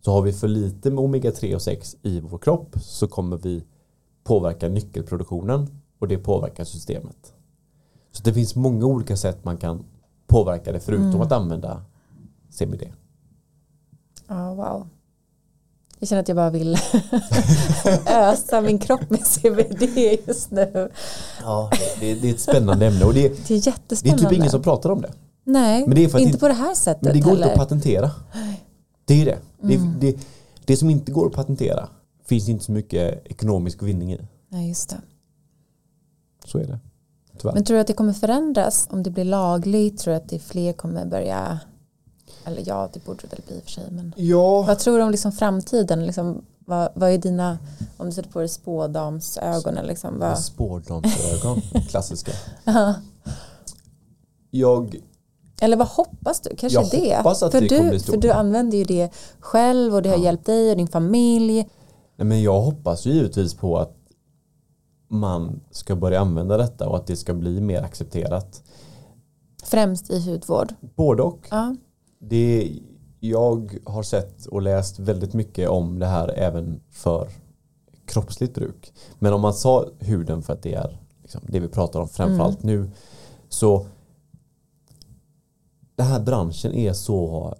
Så har vi för lite med omega 3 och 6 i vår kropp så kommer vi påverka nyckelproduktionen och det påverkar systemet. Så det finns många olika sätt man kan påverka det förutom Mm. att använda CBD. Ja, wow. Jag känner att jag bara vill ösa min kropp med CBD just nu. Ja, det, det är ett spännande ämne och det, Det är det är jättespännande. typ ingen som pratar om det. Nej, det är inte det- på det här sättet Men det går inte heller. att patentera. Det är det. Det, Mm. det. det som inte går att patentera finns inte så mycket ekonomisk vinning i. Nej, just det. Så är det. Tyvärr. Men tror du att det kommer förändras om det blir lagligt? Tror du att det fler kommer börja eller ja, det borde det väl bli i och för sig. Men ja, vad tror du om liksom framtiden? Liksom, vad, vad är dina, om du sätter på dig spådamsögonen, liksom, vad, spårdamsögon. Klassiska. Ja. Jag, eller vad hoppas du? Kanske Jag det. hoppas att för, det du, för du använder ju det själv och det har Ja. hjälpt dig och din familj. nej men jag hoppas ju givetvis på att man ska börja använda detta och att det ska bli mer accepterat. Främst i hudvård. Både och. Ja. Det, jag har sett och läst väldigt mycket om det här även för kroppsligt bruk. Men om man sa huden för att det är liksom det vi pratar om framförallt nu. Så den här branschen är så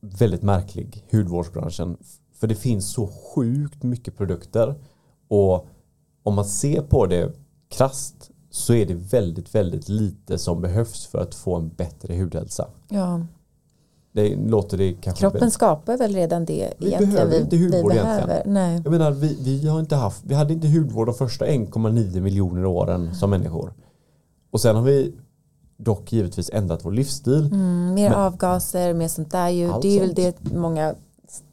väldigt märklig, hudvårdsbranschen. För det finns så sjukt mycket produkter. Och om man ser på det krasst så är det väldigt, väldigt lite som behövs för att få en bättre hudhälsa. ja. Det låter det kanske Kroppen skapar väl redan det Vi egentligen behöver inte hudvård vi egentligen. behöver. Nej. Jag menar, vi, vi har inte haft, vi hade inte hudvård de första 1,9 miljoner åren som människor. Och sen har vi dock givetvis ändrat vår livsstil. Mm, mer Men- avgaser, mer sånt där ju. Det är väl det många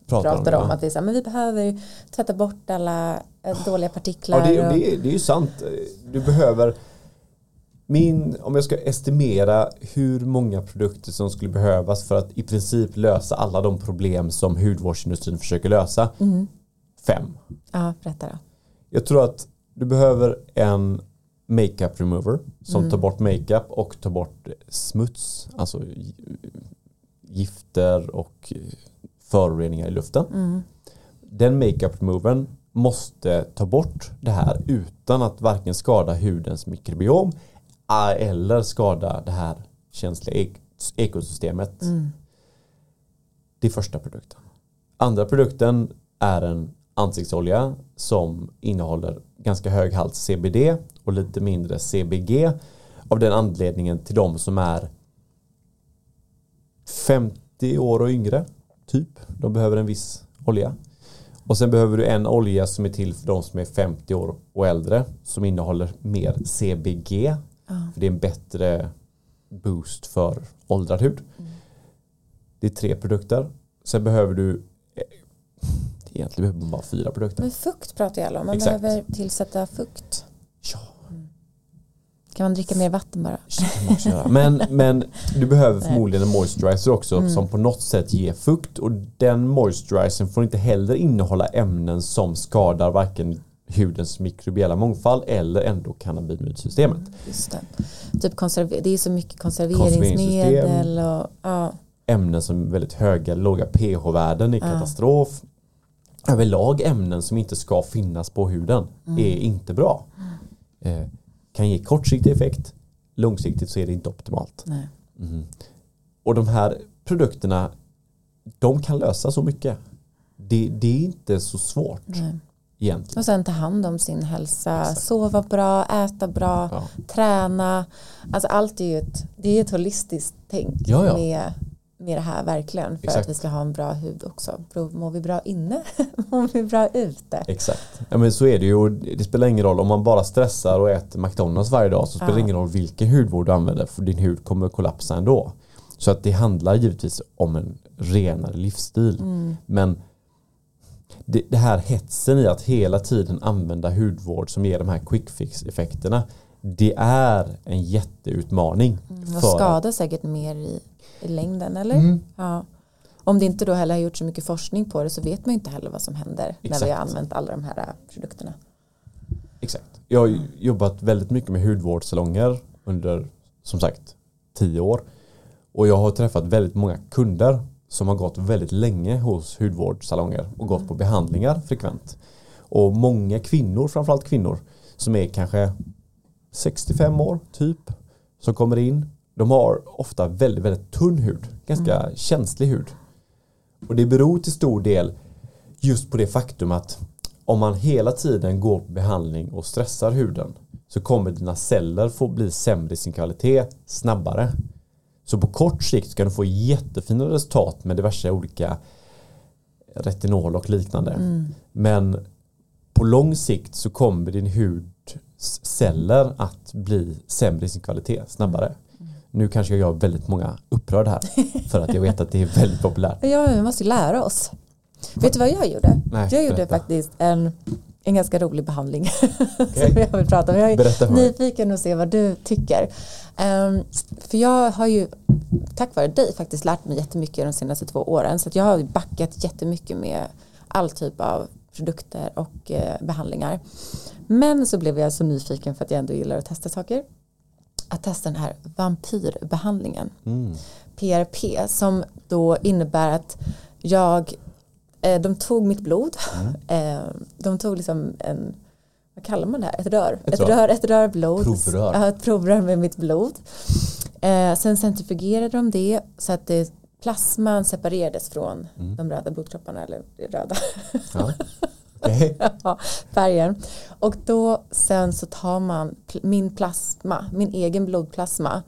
Pratar pratar om. ja. Att vi, är så här, men vi behöver tvätta bort alla eh, dåliga partiklar. Ja, det, och, det, det är ju sant. Du behöver min, om jag ska estimera hur många produkter som skulle behövas för att i princip lösa alla de problem som hudvårdsindustrin försöker lösa. Mm. Fem. Ja, berätta då. Jag tror att du behöver en makeup remover som Mm. tar bort makeup och tar bort smuts, alltså gi- gifter och föroreningar i luften. Mm. Den makeup removern måste ta bort det här utan att varken skada hudens mikrobiom eh, eller skada det här känsliga ek- ekosystemet. Mm. Det är första produkten. Andra produkten är en ansiktsolja som innehåller ganska hög halt CBD och lite mindre CBG av den anledningen till de som är 50 år och yngre typ. De behöver en viss olja. Och sen behöver du en olja som är till för de som är 50 år och äldre som innehåller mer CBG Ja. för det är en bättre boost för åldrad hud. Mm. Det är tre produkter. Sen behöver du eh, Egentligen behöver man bara fyra produkter. Men fukt pratar alla om. Man Exakt. behöver tillsätta fukt. Ja, Kan man dricka mer vatten bara? Men, men du behöver förmodligen en moisturizer också Mm. som på något sätt ger fukt och den moisturizern får inte heller innehålla ämnen som skadar varken hudens mikrobiella mångfald eller endokannabinoidsystemet. Just det. Typ konserver- det är så mycket konserveringsmedel och ja. ämnen som är väldigt höga, låga pH-värden är Ja. katastrof. Överlag ämnen som inte ska finnas på huden Mm. är inte bra. Eh, kan ge kortsiktig effekt, långsiktigt så är det inte optimalt. Mhm. Och de här produkterna, de kan lösa så mycket. Det, det är inte så svårt Nej. egentligen. Och sen ta hand om sin hälsa, Exakt. sova bra, äta bra, Ja. träna. Alltså allt är ju ett, det är ett holistiskt tänk Ja, ja. Med, med det här verkligen. För Exakt. att vi ska ha en bra hud också. Mår vi bra inne? Mår vi bra ute? Exakt. Ja, men så är det ju. Det spelar ingen roll om man bara stressar och äter McDonalds varje dag så spelar det Ja. ingen roll vilken hudvård du använder för din hud kommer kollapsa ändå. Så att det handlar givetvis om en renare livsstil. Mm. Men det, det här hetsen i att hela tiden använda hudvård som ger de här quick fix effekterna det är en jätteutmaning. Mm, och skadar säkert mer i, i längden eller? Mm. Ja. Om det inte då heller har gjort så mycket forskning på det så vet man inte heller vad som händer Exakt. när vi har använt alla de här produkterna. Exakt. Jag har jobbat väldigt mycket med hudvårdssalonger under som sagt tio år. Och jag har träffat väldigt många kunder som har gått väldigt länge hos hudvårdssalonger och gått på behandlingar frekvent. Och många kvinnor, framförallt kvinnor, som är kanske 65 år typ, som kommer in. De har ofta väldigt, väldigt tunn hud, ganska mm. känslig hud. Och det beror till stor del just på det faktum att om man hela tiden går på behandling och stressar huden så kommer dina celler få bli sämre i sin kvalitet snabbare. Så på kort sikt ska du få jättefina resultat med diverse olika retinol och liknande. Mm. Men på lång sikt så kommer din huds celler att bli sämre i sin kvalitet snabbare. Nu kanske jag gör väldigt många upprörda här för att jag vet att det är väldigt populärt. Ja, vi måste lära oss. Vet du vad jag gjorde? Nej, jag gjorde berätta. faktiskt en, en ganska rolig behandling okay. som jag vill prata om. Jag är nyfiken att se vad du tycker. Um, för jag har ju tack vare dig faktiskt lärt mig jättemycket de senaste två åren så jag har backat jättemycket med all typ av produkter och eh, behandlingar. Men så blev jag så nyfiken för att jag ändå gillar att testa saker. Att testa den här vampyrbehandlingen. Mm. PRP som då innebär att jag Eh, de tog mitt blod. Mm. Eh, de tog liksom en, vad kallar man det här? Ett rör. Ett, ett rör. ett rör blod. Provrör. Ja, ett provrör med mitt blod. Eh, sen centrifugerade de det så att det, plasman separerades från mm. de röda blodkropparna. Eller röda. Ja. Okay. ja, färgen. Och då sen så tar man min plasma, min egen blodplasma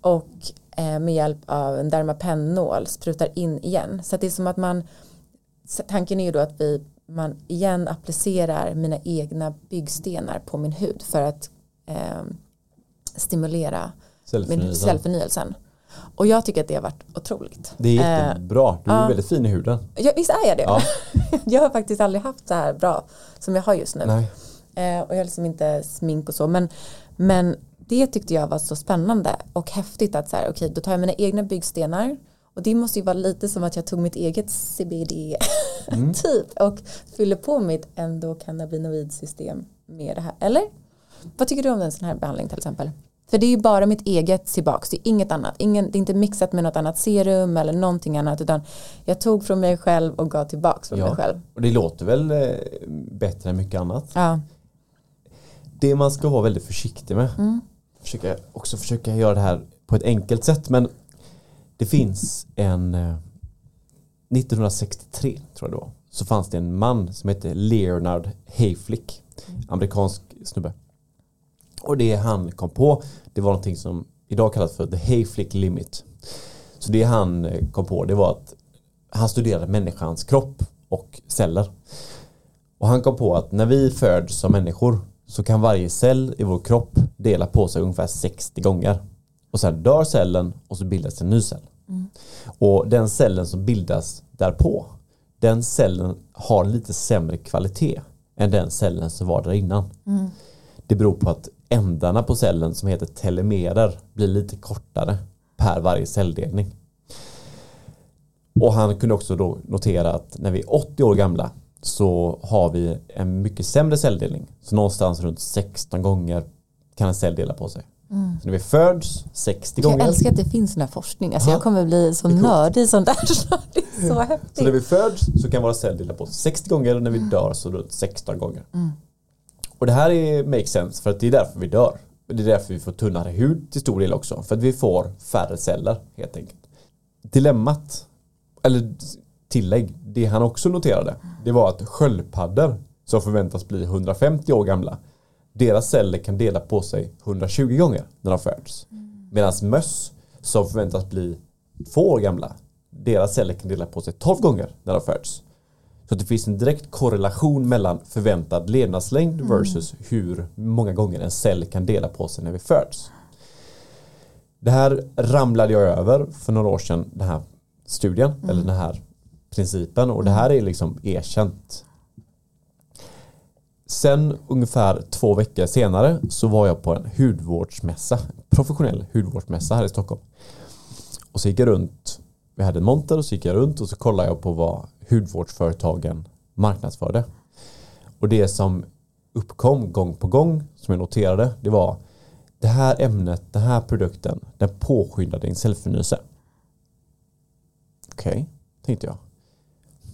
och med hjälp av en dermapennål sprutar in igen. Så det är som att man tanken är ju då att vi, man igen applicerar mina egna byggstenar på min hud för att eh, stimulera cellförnyelsen. cellförnyelsen. Och jag tycker att det har varit otroligt. Det är jättebra. Du är uh, väldigt fin i huden. Ja, visst är jag det? Ja. jag har faktiskt aldrig haft så här bra som jag har just nu. Uh, och jag har liksom inte smink och så. Men, men det tyckte jag var så spännande och häftigt att så här, okej, okay, då tar jag mina egna byggstenar och det måste ju vara lite som att jag tog mitt eget CBD mm. typ och fyller på mitt endokannabinoidsystem med det här. Eller? Vad tycker du om en sån här behandling till exempel? För det är ju bara mitt eget Cibax, det är inget annat. Ingen, det är inte mixat med något annat serum eller någonting annat utan jag tog från mig själv och gav tillbaka från ja. mig själv. Och det låter väl eh, bättre än mycket annat. Ja. Det man ska vara väldigt försiktig med, mm. försöka, också försöka göra det här på ett enkelt sätt men det finns en 1963 eh, tror jag då så fanns det en man som hette Leonard Hayflick amerikansk snubbe och det han kom på det var någonting som idag kallas för the Hayflick limit så det han eh, kom på det var att han studerade människans kropp och celler och han kom på att när vi föds som människor så kan varje cell i vår kropp dela på sig ungefär 60 gånger och sen dör cellen och så bildas en ny cell Mm. Och den cellen som bildas därpå, den cellen har lite sämre kvalitet än den cellen som var där innan. Mm. Det beror på att ändarna på cellen som heter telemerer blir lite kortare per varje celldelning. Och han kunde också då notera att när vi är 80 år gamla så har vi en mycket sämre celldelning. Så någonstans runt 16 gånger kan en cell dela på sig. Mm. Så när vi föds 60 gånger. Jag älskar att det finns sån här forskning. Alltså jag kommer bli så nördig i sånt där. det är så häftigt. Så när vi föds så kan våra celler dela på sig 60 gånger och när vi dör så runt 16 gånger. Mm. Och det här är make sense för att det är därför vi dör. Det är därför vi får tunnare hud till stor del också. För att vi får färre celler helt enkelt. Dilemmat, eller tillägg, det han också noterade, det var att sköldpaddor som förväntas bli 150 år gamla deras celler kan dela på sig 120 gånger när de föds. Medan möss som förväntas bli två år gamla, deras celler kan dela på sig 12 gånger när de föds. Så det finns en direkt korrelation mellan förväntad levnadslängd mm. versus hur många gånger en cell kan dela på sig när vi föds. Det här ramlade jag över för några år sedan, den här studien, mm. eller den här principen och det här är liksom erkänt Sen ungefär två veckor senare så var jag på en hudvårdsmässa, professionell hudvårdsmässa här i Stockholm. Och så gick jag runt, vi hade en monter och så gick jag runt och så kollade jag på vad hudvårdsföretagen marknadsförde. Och det som uppkom gång på gång som jag noterade det var det här ämnet, den här produkten, den påskyndar din cellförnyelse. Okej, okay, tänkte jag.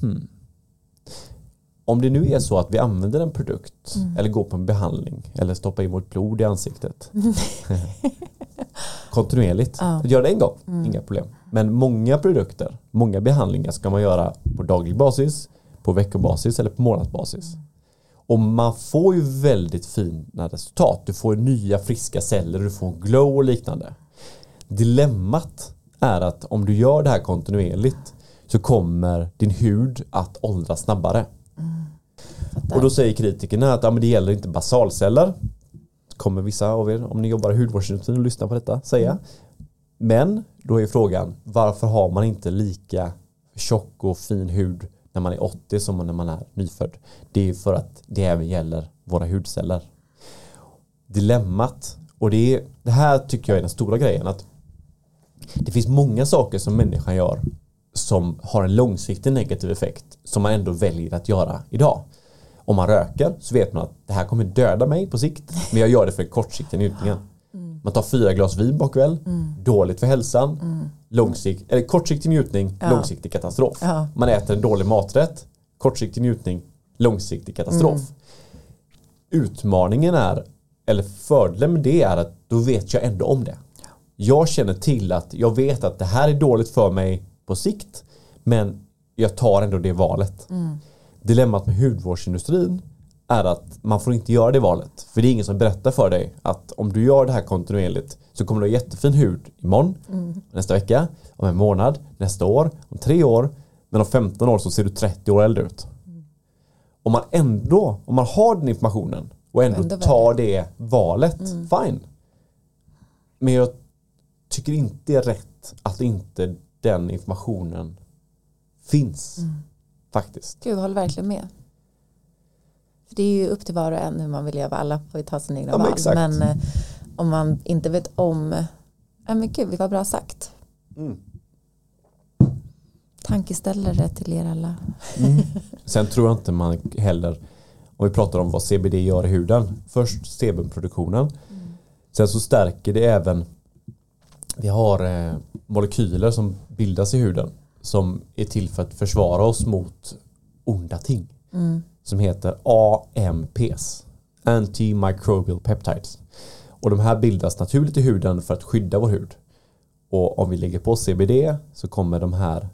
Hmm. Om det nu är så att vi använder en produkt mm. eller går på en behandling eller stoppar in vårt blod i ansiktet kontinuerligt. Ja. Gör det en gång, mm. inga problem. Men många produkter, många behandlingar ska man göra på daglig basis, på veckobasis eller på månadsbasis. Mm. Och man får ju väldigt fina resultat. Du får nya friska celler, du får glow och liknande. Dilemmat är att om du gör det här kontinuerligt så kommer din hud att åldras snabbare. Mm. Och då säger kritikerna att ja, men det gäller inte basalceller. Kommer vissa av er, om ni jobbar i hudvårdsindustrin och lyssnar på detta, säga. Mm. Men då är frågan, varför har man inte lika tjock och fin hud när man är 80 som när man är nyfödd? Det är för att det även gäller våra hudceller. Dilemmat, och det, är, det här tycker jag är den stora grejen, att det finns många saker som människan gör som har en långsiktig negativ effekt som man ändå väljer att göra idag. Om man röker så vet man att det här kommer döda mig på sikt men jag gör det för kortsiktig njutningen. Mm. Man tar fyra glas vin bakväl, mm. dåligt för hälsan, mm. långsikt, eller kortsiktig njutning, ja. långsiktig katastrof. Ja. Man äter en dålig maträtt, kortsiktig njutning, långsiktig katastrof. Mm. Utmaningen är, eller fördelen med det är att då vet jag ändå om det. Jag känner till att jag vet att det här är dåligt för mig på sikt. Men jag tar ändå det valet. Mm. Dilemmat med hudvårdsindustrin är att man får inte göra det valet. För det är ingen som berättar för dig att om du gör det här kontinuerligt så kommer du ha jättefin hud imorgon, mm. nästa vecka, om en månad, nästa år, om tre år. Men om 15 år så ser du 30 år äldre ut. Mm. Om man ändå, om man har den informationen och ändå, ändå tar det valet, mm. fine. Men jag tycker inte det är rätt att inte den informationen finns. Mm. Faktiskt. Gud, håller verkligen med. För det är ju upp till var och en hur man vill leva. Alla får ju ta sina egna ja, val. Men, men eh, om man inte vet om, ja men gud, vad bra sagt. Mm. Tankeställare till er alla. Mm. Sen tror jag inte man heller, om vi pratar om vad CBD gör i huden. Först sebumproduktionen. Mm. Sen så stärker det även vi har eh, molekyler som bildas i huden som är till för att försvara oss mot onda ting. Mm. Som heter AMPs. Antimicrobial peptides. Och de här bildas naturligt i huden för att skydda vår hud. Och om vi lägger på CBD så kommer de här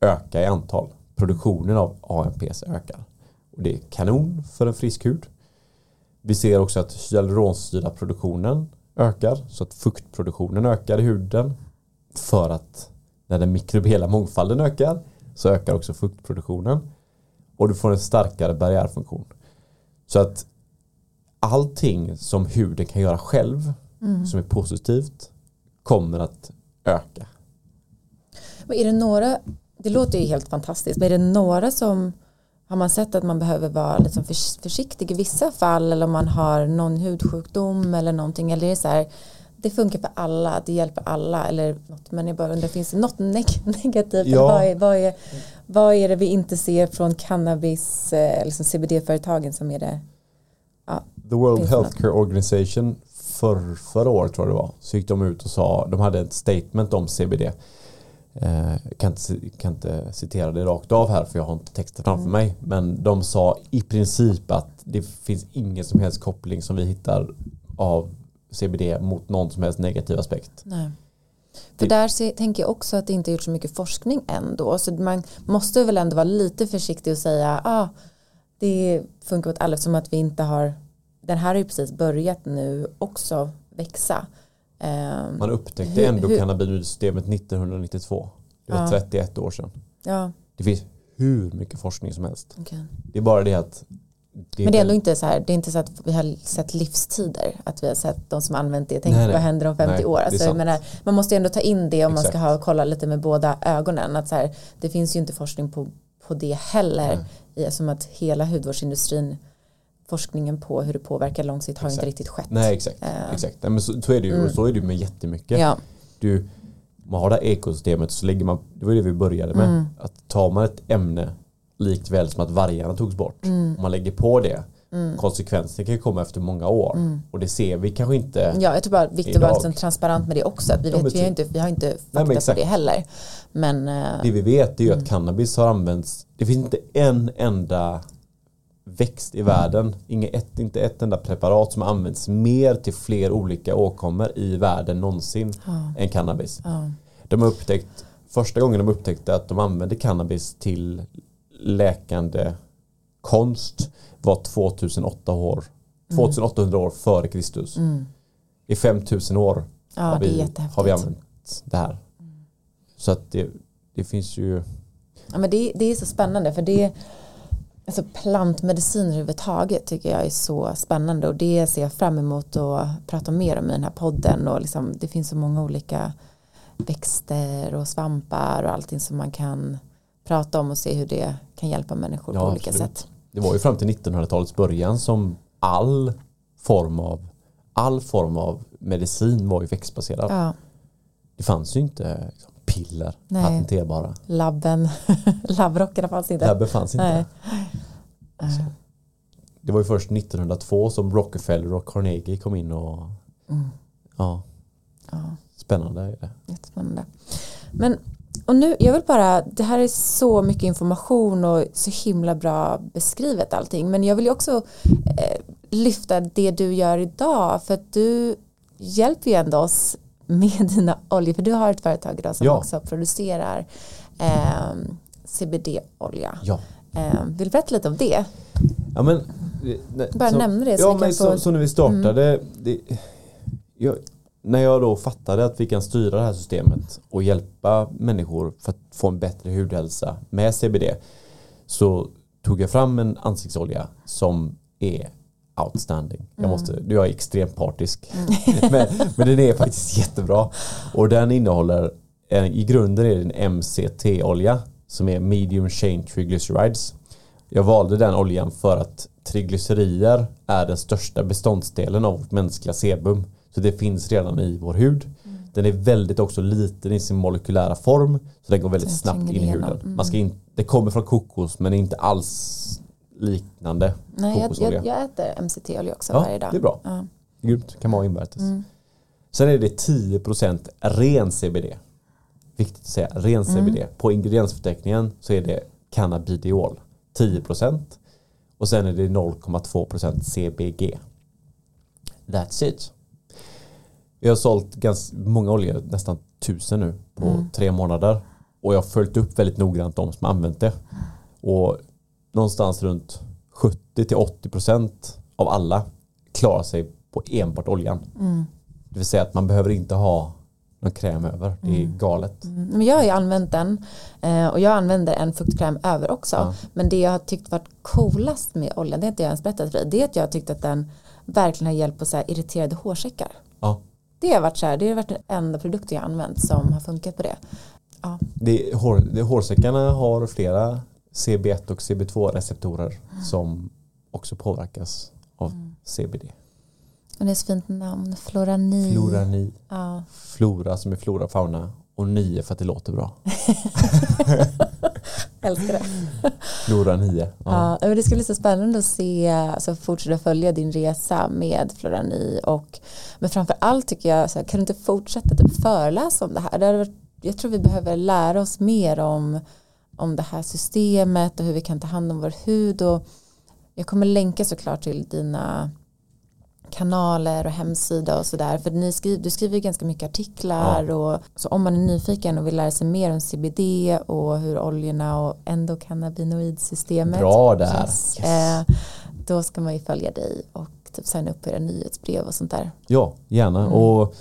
öka i antal. Produktionen av AMPs ökar. Och det är kanon för en frisk hud. Vi ser också att hyaluronsyraproduktionen ökar så att fuktproduktionen ökar i huden för att när den mikrobiella mångfalden ökar så ökar också fuktproduktionen och du får en starkare barriärfunktion. Så att allting som huden kan göra själv mm. som är positivt kommer att öka. Men är det några, det låter ju helt fantastiskt, men är det några som har man sett att man behöver vara liksom försiktig i vissa fall eller om man har någon hudsjukdom eller någonting eller är det så här det funkar för alla, det hjälper alla eller något, men jag bara undrar, finns det något neg negativt? Ja. Vad, är, vad, är, vad är det vi inte ser från cannabis, eh, liksom CBD-företagen som är det? Ja, The World Healthcare Organization för, förra året tror jag det var, så gick de ut och sa, de hade ett statement om CBD eh, kan inte, kan inte citera det rakt av här för jag har inte texten framför mm. mig. Men de sa i princip att det finns ingen som helst koppling som vi hittar av CBD mot någon som helst negativ aspekt. Nej. För där se, tänker jag också att det inte gjort så mycket forskning ändå. Så man måste väl ändå vara lite försiktig och säga ah, det funkar åt alla som att vi inte har den här har ju precis börjat nu också växa. Um, Man upptäckte endokannabinoidsystemet 1992. Det var ja. 31 år sedan. Ja. Det finns hur mycket forskning som helst. Okay. Det är bara det att det men det är ändå inte så här, det är inte så att vi har sett livstider, att vi har sett de som använt det, tänk nej, nej. vad händer om 50 nej, år. Alltså, menar, man måste ändå ta in det om Exakt. man ska ha, kolla lite med båda ögonen. Att så här, det finns ju inte forskning på, på det heller, i, som att hela hudvårdsindustrin forskningen på hur det påverkar långsiktigt har ju inte Exakt. riktigt skett. Nej exakt. Eh. exakt. Nej, men så, så är det ju Mm. så är det ju med jättemycket. Ja, Du, man har det här ekosystemet så lägger man, det var ju det vi började med. Mm. Att tar man ett ämne likväl som att vargarna togs bort. Mm. Om man lägger på det. Konsekvenser kan ju komma efter många år. Mm. Och det ser vi kanske inte. ja jag tror bara viktigt att vara liksom transparent med det också. Att vi, vet, vi, har typ. inte, vi har inte fakta på exakt. det heller. Men eh, Det vi vet är ju Mm. att cannabis har använts. Det finns inte en enda växt i världen. Inget, ett, inte ett enda preparat som används mer till fler olika åkommor i världen någonsin än cannabis. De har upptäckt, första gången de upptäckte att de använde cannabis till läkande konst var 2008 år, 2800 år före Kristus. mm. I 5000 år ja har, vi, har vi använt det här. Så att det, det finns ju Ja, men det, det är så spännande för det alltså plantmedicin överhuvudtaget tycker jag är så spännande och det ser jag fram emot att prata mer om i den här podden och liksom, det finns så många olika växter och svampar och allting som man kan prata om och se hur det kan hjälpa människor Ja, på olika absolut. sätt. Det var ju fram till 1900-talets början som all form av all form av medicin var ju växtbaserad. Ja, Det fanns ju inte liksom, piller Nej. patenterbara. labben, labbrockarna fanns inte. Det befanns inte. Nej. Så. Det var ju först 1902 som Rockefeller och Carnegie kom in och Mm. ja, Ja. spännande är det. Jättespännande. Men, och nu, jag vill bara, det här är så mycket information och så himla bra beskrivet allting. Men jag vill ju också eh, lyfta det du gör idag. För att du hjälper ju ändå oss med dina oljor. För du har ett företag idag som Ja. också producerar eh, CBD-olja. Ja. Eh, vill du berätta lite om det? Ja men, nej, Bara nämna det så ja, men så, få- Mm. så när vi startade, det, jag, när jag då fattade att vi kan styra det här systemet och hjälpa människor för att få en bättre hudhälsa med CBD så tog jag fram en ansiktsolja som är outstanding. Jag, Mm. måste, jag är extremt partisk. men, men den är faktiskt jättebra. Och den innehåller, en, i grunden är det en MCT-olja som är medium chain triglycerides. Jag valde den oljan för att triglycerier är den största beståndsdelen av vårt mänskliga sebum. Så det finns redan i vår hud. Den är väldigt också liten i sin molekylära form. Så den går väldigt Den snabbt in i huden. Mm. Man ska in, det kommer från kokos men är inte alls liknande Nej, jag, kokosolja. jag, jag äter MCT-olja också Ja, varje dag. det är bra. Ja. Grymt, kan vara invärtes. Mm. Sen är det 10% ren CBD. Viktigt att säga, ren CBD. På ingrediensförteckningen så är det cannabidiol. 10% och sen är det 0,2% CBG. That's it. Jag har sålt ganska många oljor, nästan tusen nu på Mm. tre månader. Och jag har följt upp väldigt noggrant de som använt det. Och någonstans runt 70-80% av alla klarar sig på enbart oljan. Mm. Det vill säga att man behöver inte ha någon kräm över. Det är galet. Mm, Men jag har ju använt den eh, och jag använder en fuktkräm över också. Ja. Men det jag har tyckt varit coolast med oljan, det har inte jag ens berättat för dig, det är att jag har tyckt att den verkligen har hjälpt på så irriterade hårsäckar. Ja. Det har varit så här, det har varit den enda produkten jag använt som har funkat på det. Ja, Det, hår, det, hårsäckarna har flera CB1 och CB2-receptorer som också påverkas av CBD. och det är ett fint namn, Florani. Florani, Ja. flora som är flora fauna och nio för att det låter bra. Älskar det. Flora 9. Ja. Ja, men det ska bli så spännande att se, alltså fortsätta följa din resa med Florani och men framför allt tycker jag, så här, kan du inte fortsätta typ föreläsa om det här? Det varit, jag tror vi behöver lära oss mer om, om det här systemet och hur vi kan ta hand om vår hud och jag kommer länka såklart till dina kanaler och hemsida och sådär för ni skriver, du skriver ju ganska mycket artiklar och så om man är nyfiken och vill lära sig mer om CBD och hur oljorna och endokannabinoidsystemet Bra där. Yes. Eh, då ska man ju följa dig och typ signa upp på era nyhetsbrev och sånt där. Ja, gärna. Mm. Och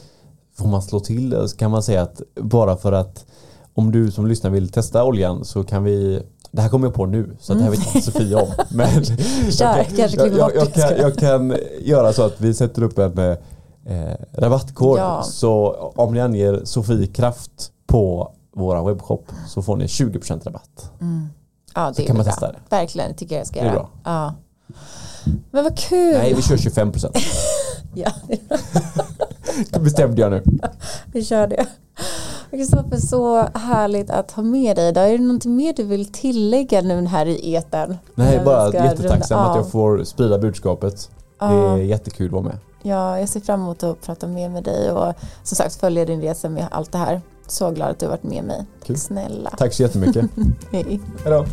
får man slå till så kan man säga att bara för att om du som lyssnar vill testa oljan så kan vi det här kommer jag på nu så det här vet inte Sofia om. Men Mm. Kör, jag, kan, jag, jag, jag, kan, jag kan göra så att vi sätter upp en eh, rabattkod. Ja. Så om ni anger Sofie Kraft på våra webbshop så får ni 20% rabatt. Ja, det Så är kan man bra. testa det. Verkligen, det tycker jag ska Det är göra. bra. Ja. Men vad kul! Nej, vi kör 25 procent. Ja, Det bestämde jag nu. vi kör det. Kristoffer, så härligt att ha med dig. Där. Är det någonting mer du vill tillägga nu här i etern? Nej, Innan bara vi ska jättetacksam att jag får sprida budskapet. Det är Ja. jättekul att vara med. Ja, jag ser fram emot att prata mer med dig och som sagt följa din resa med allt det här. Så glad att du har varit med mig. Kul. Snälla. Tack så jättemycket. Hej. Hej då.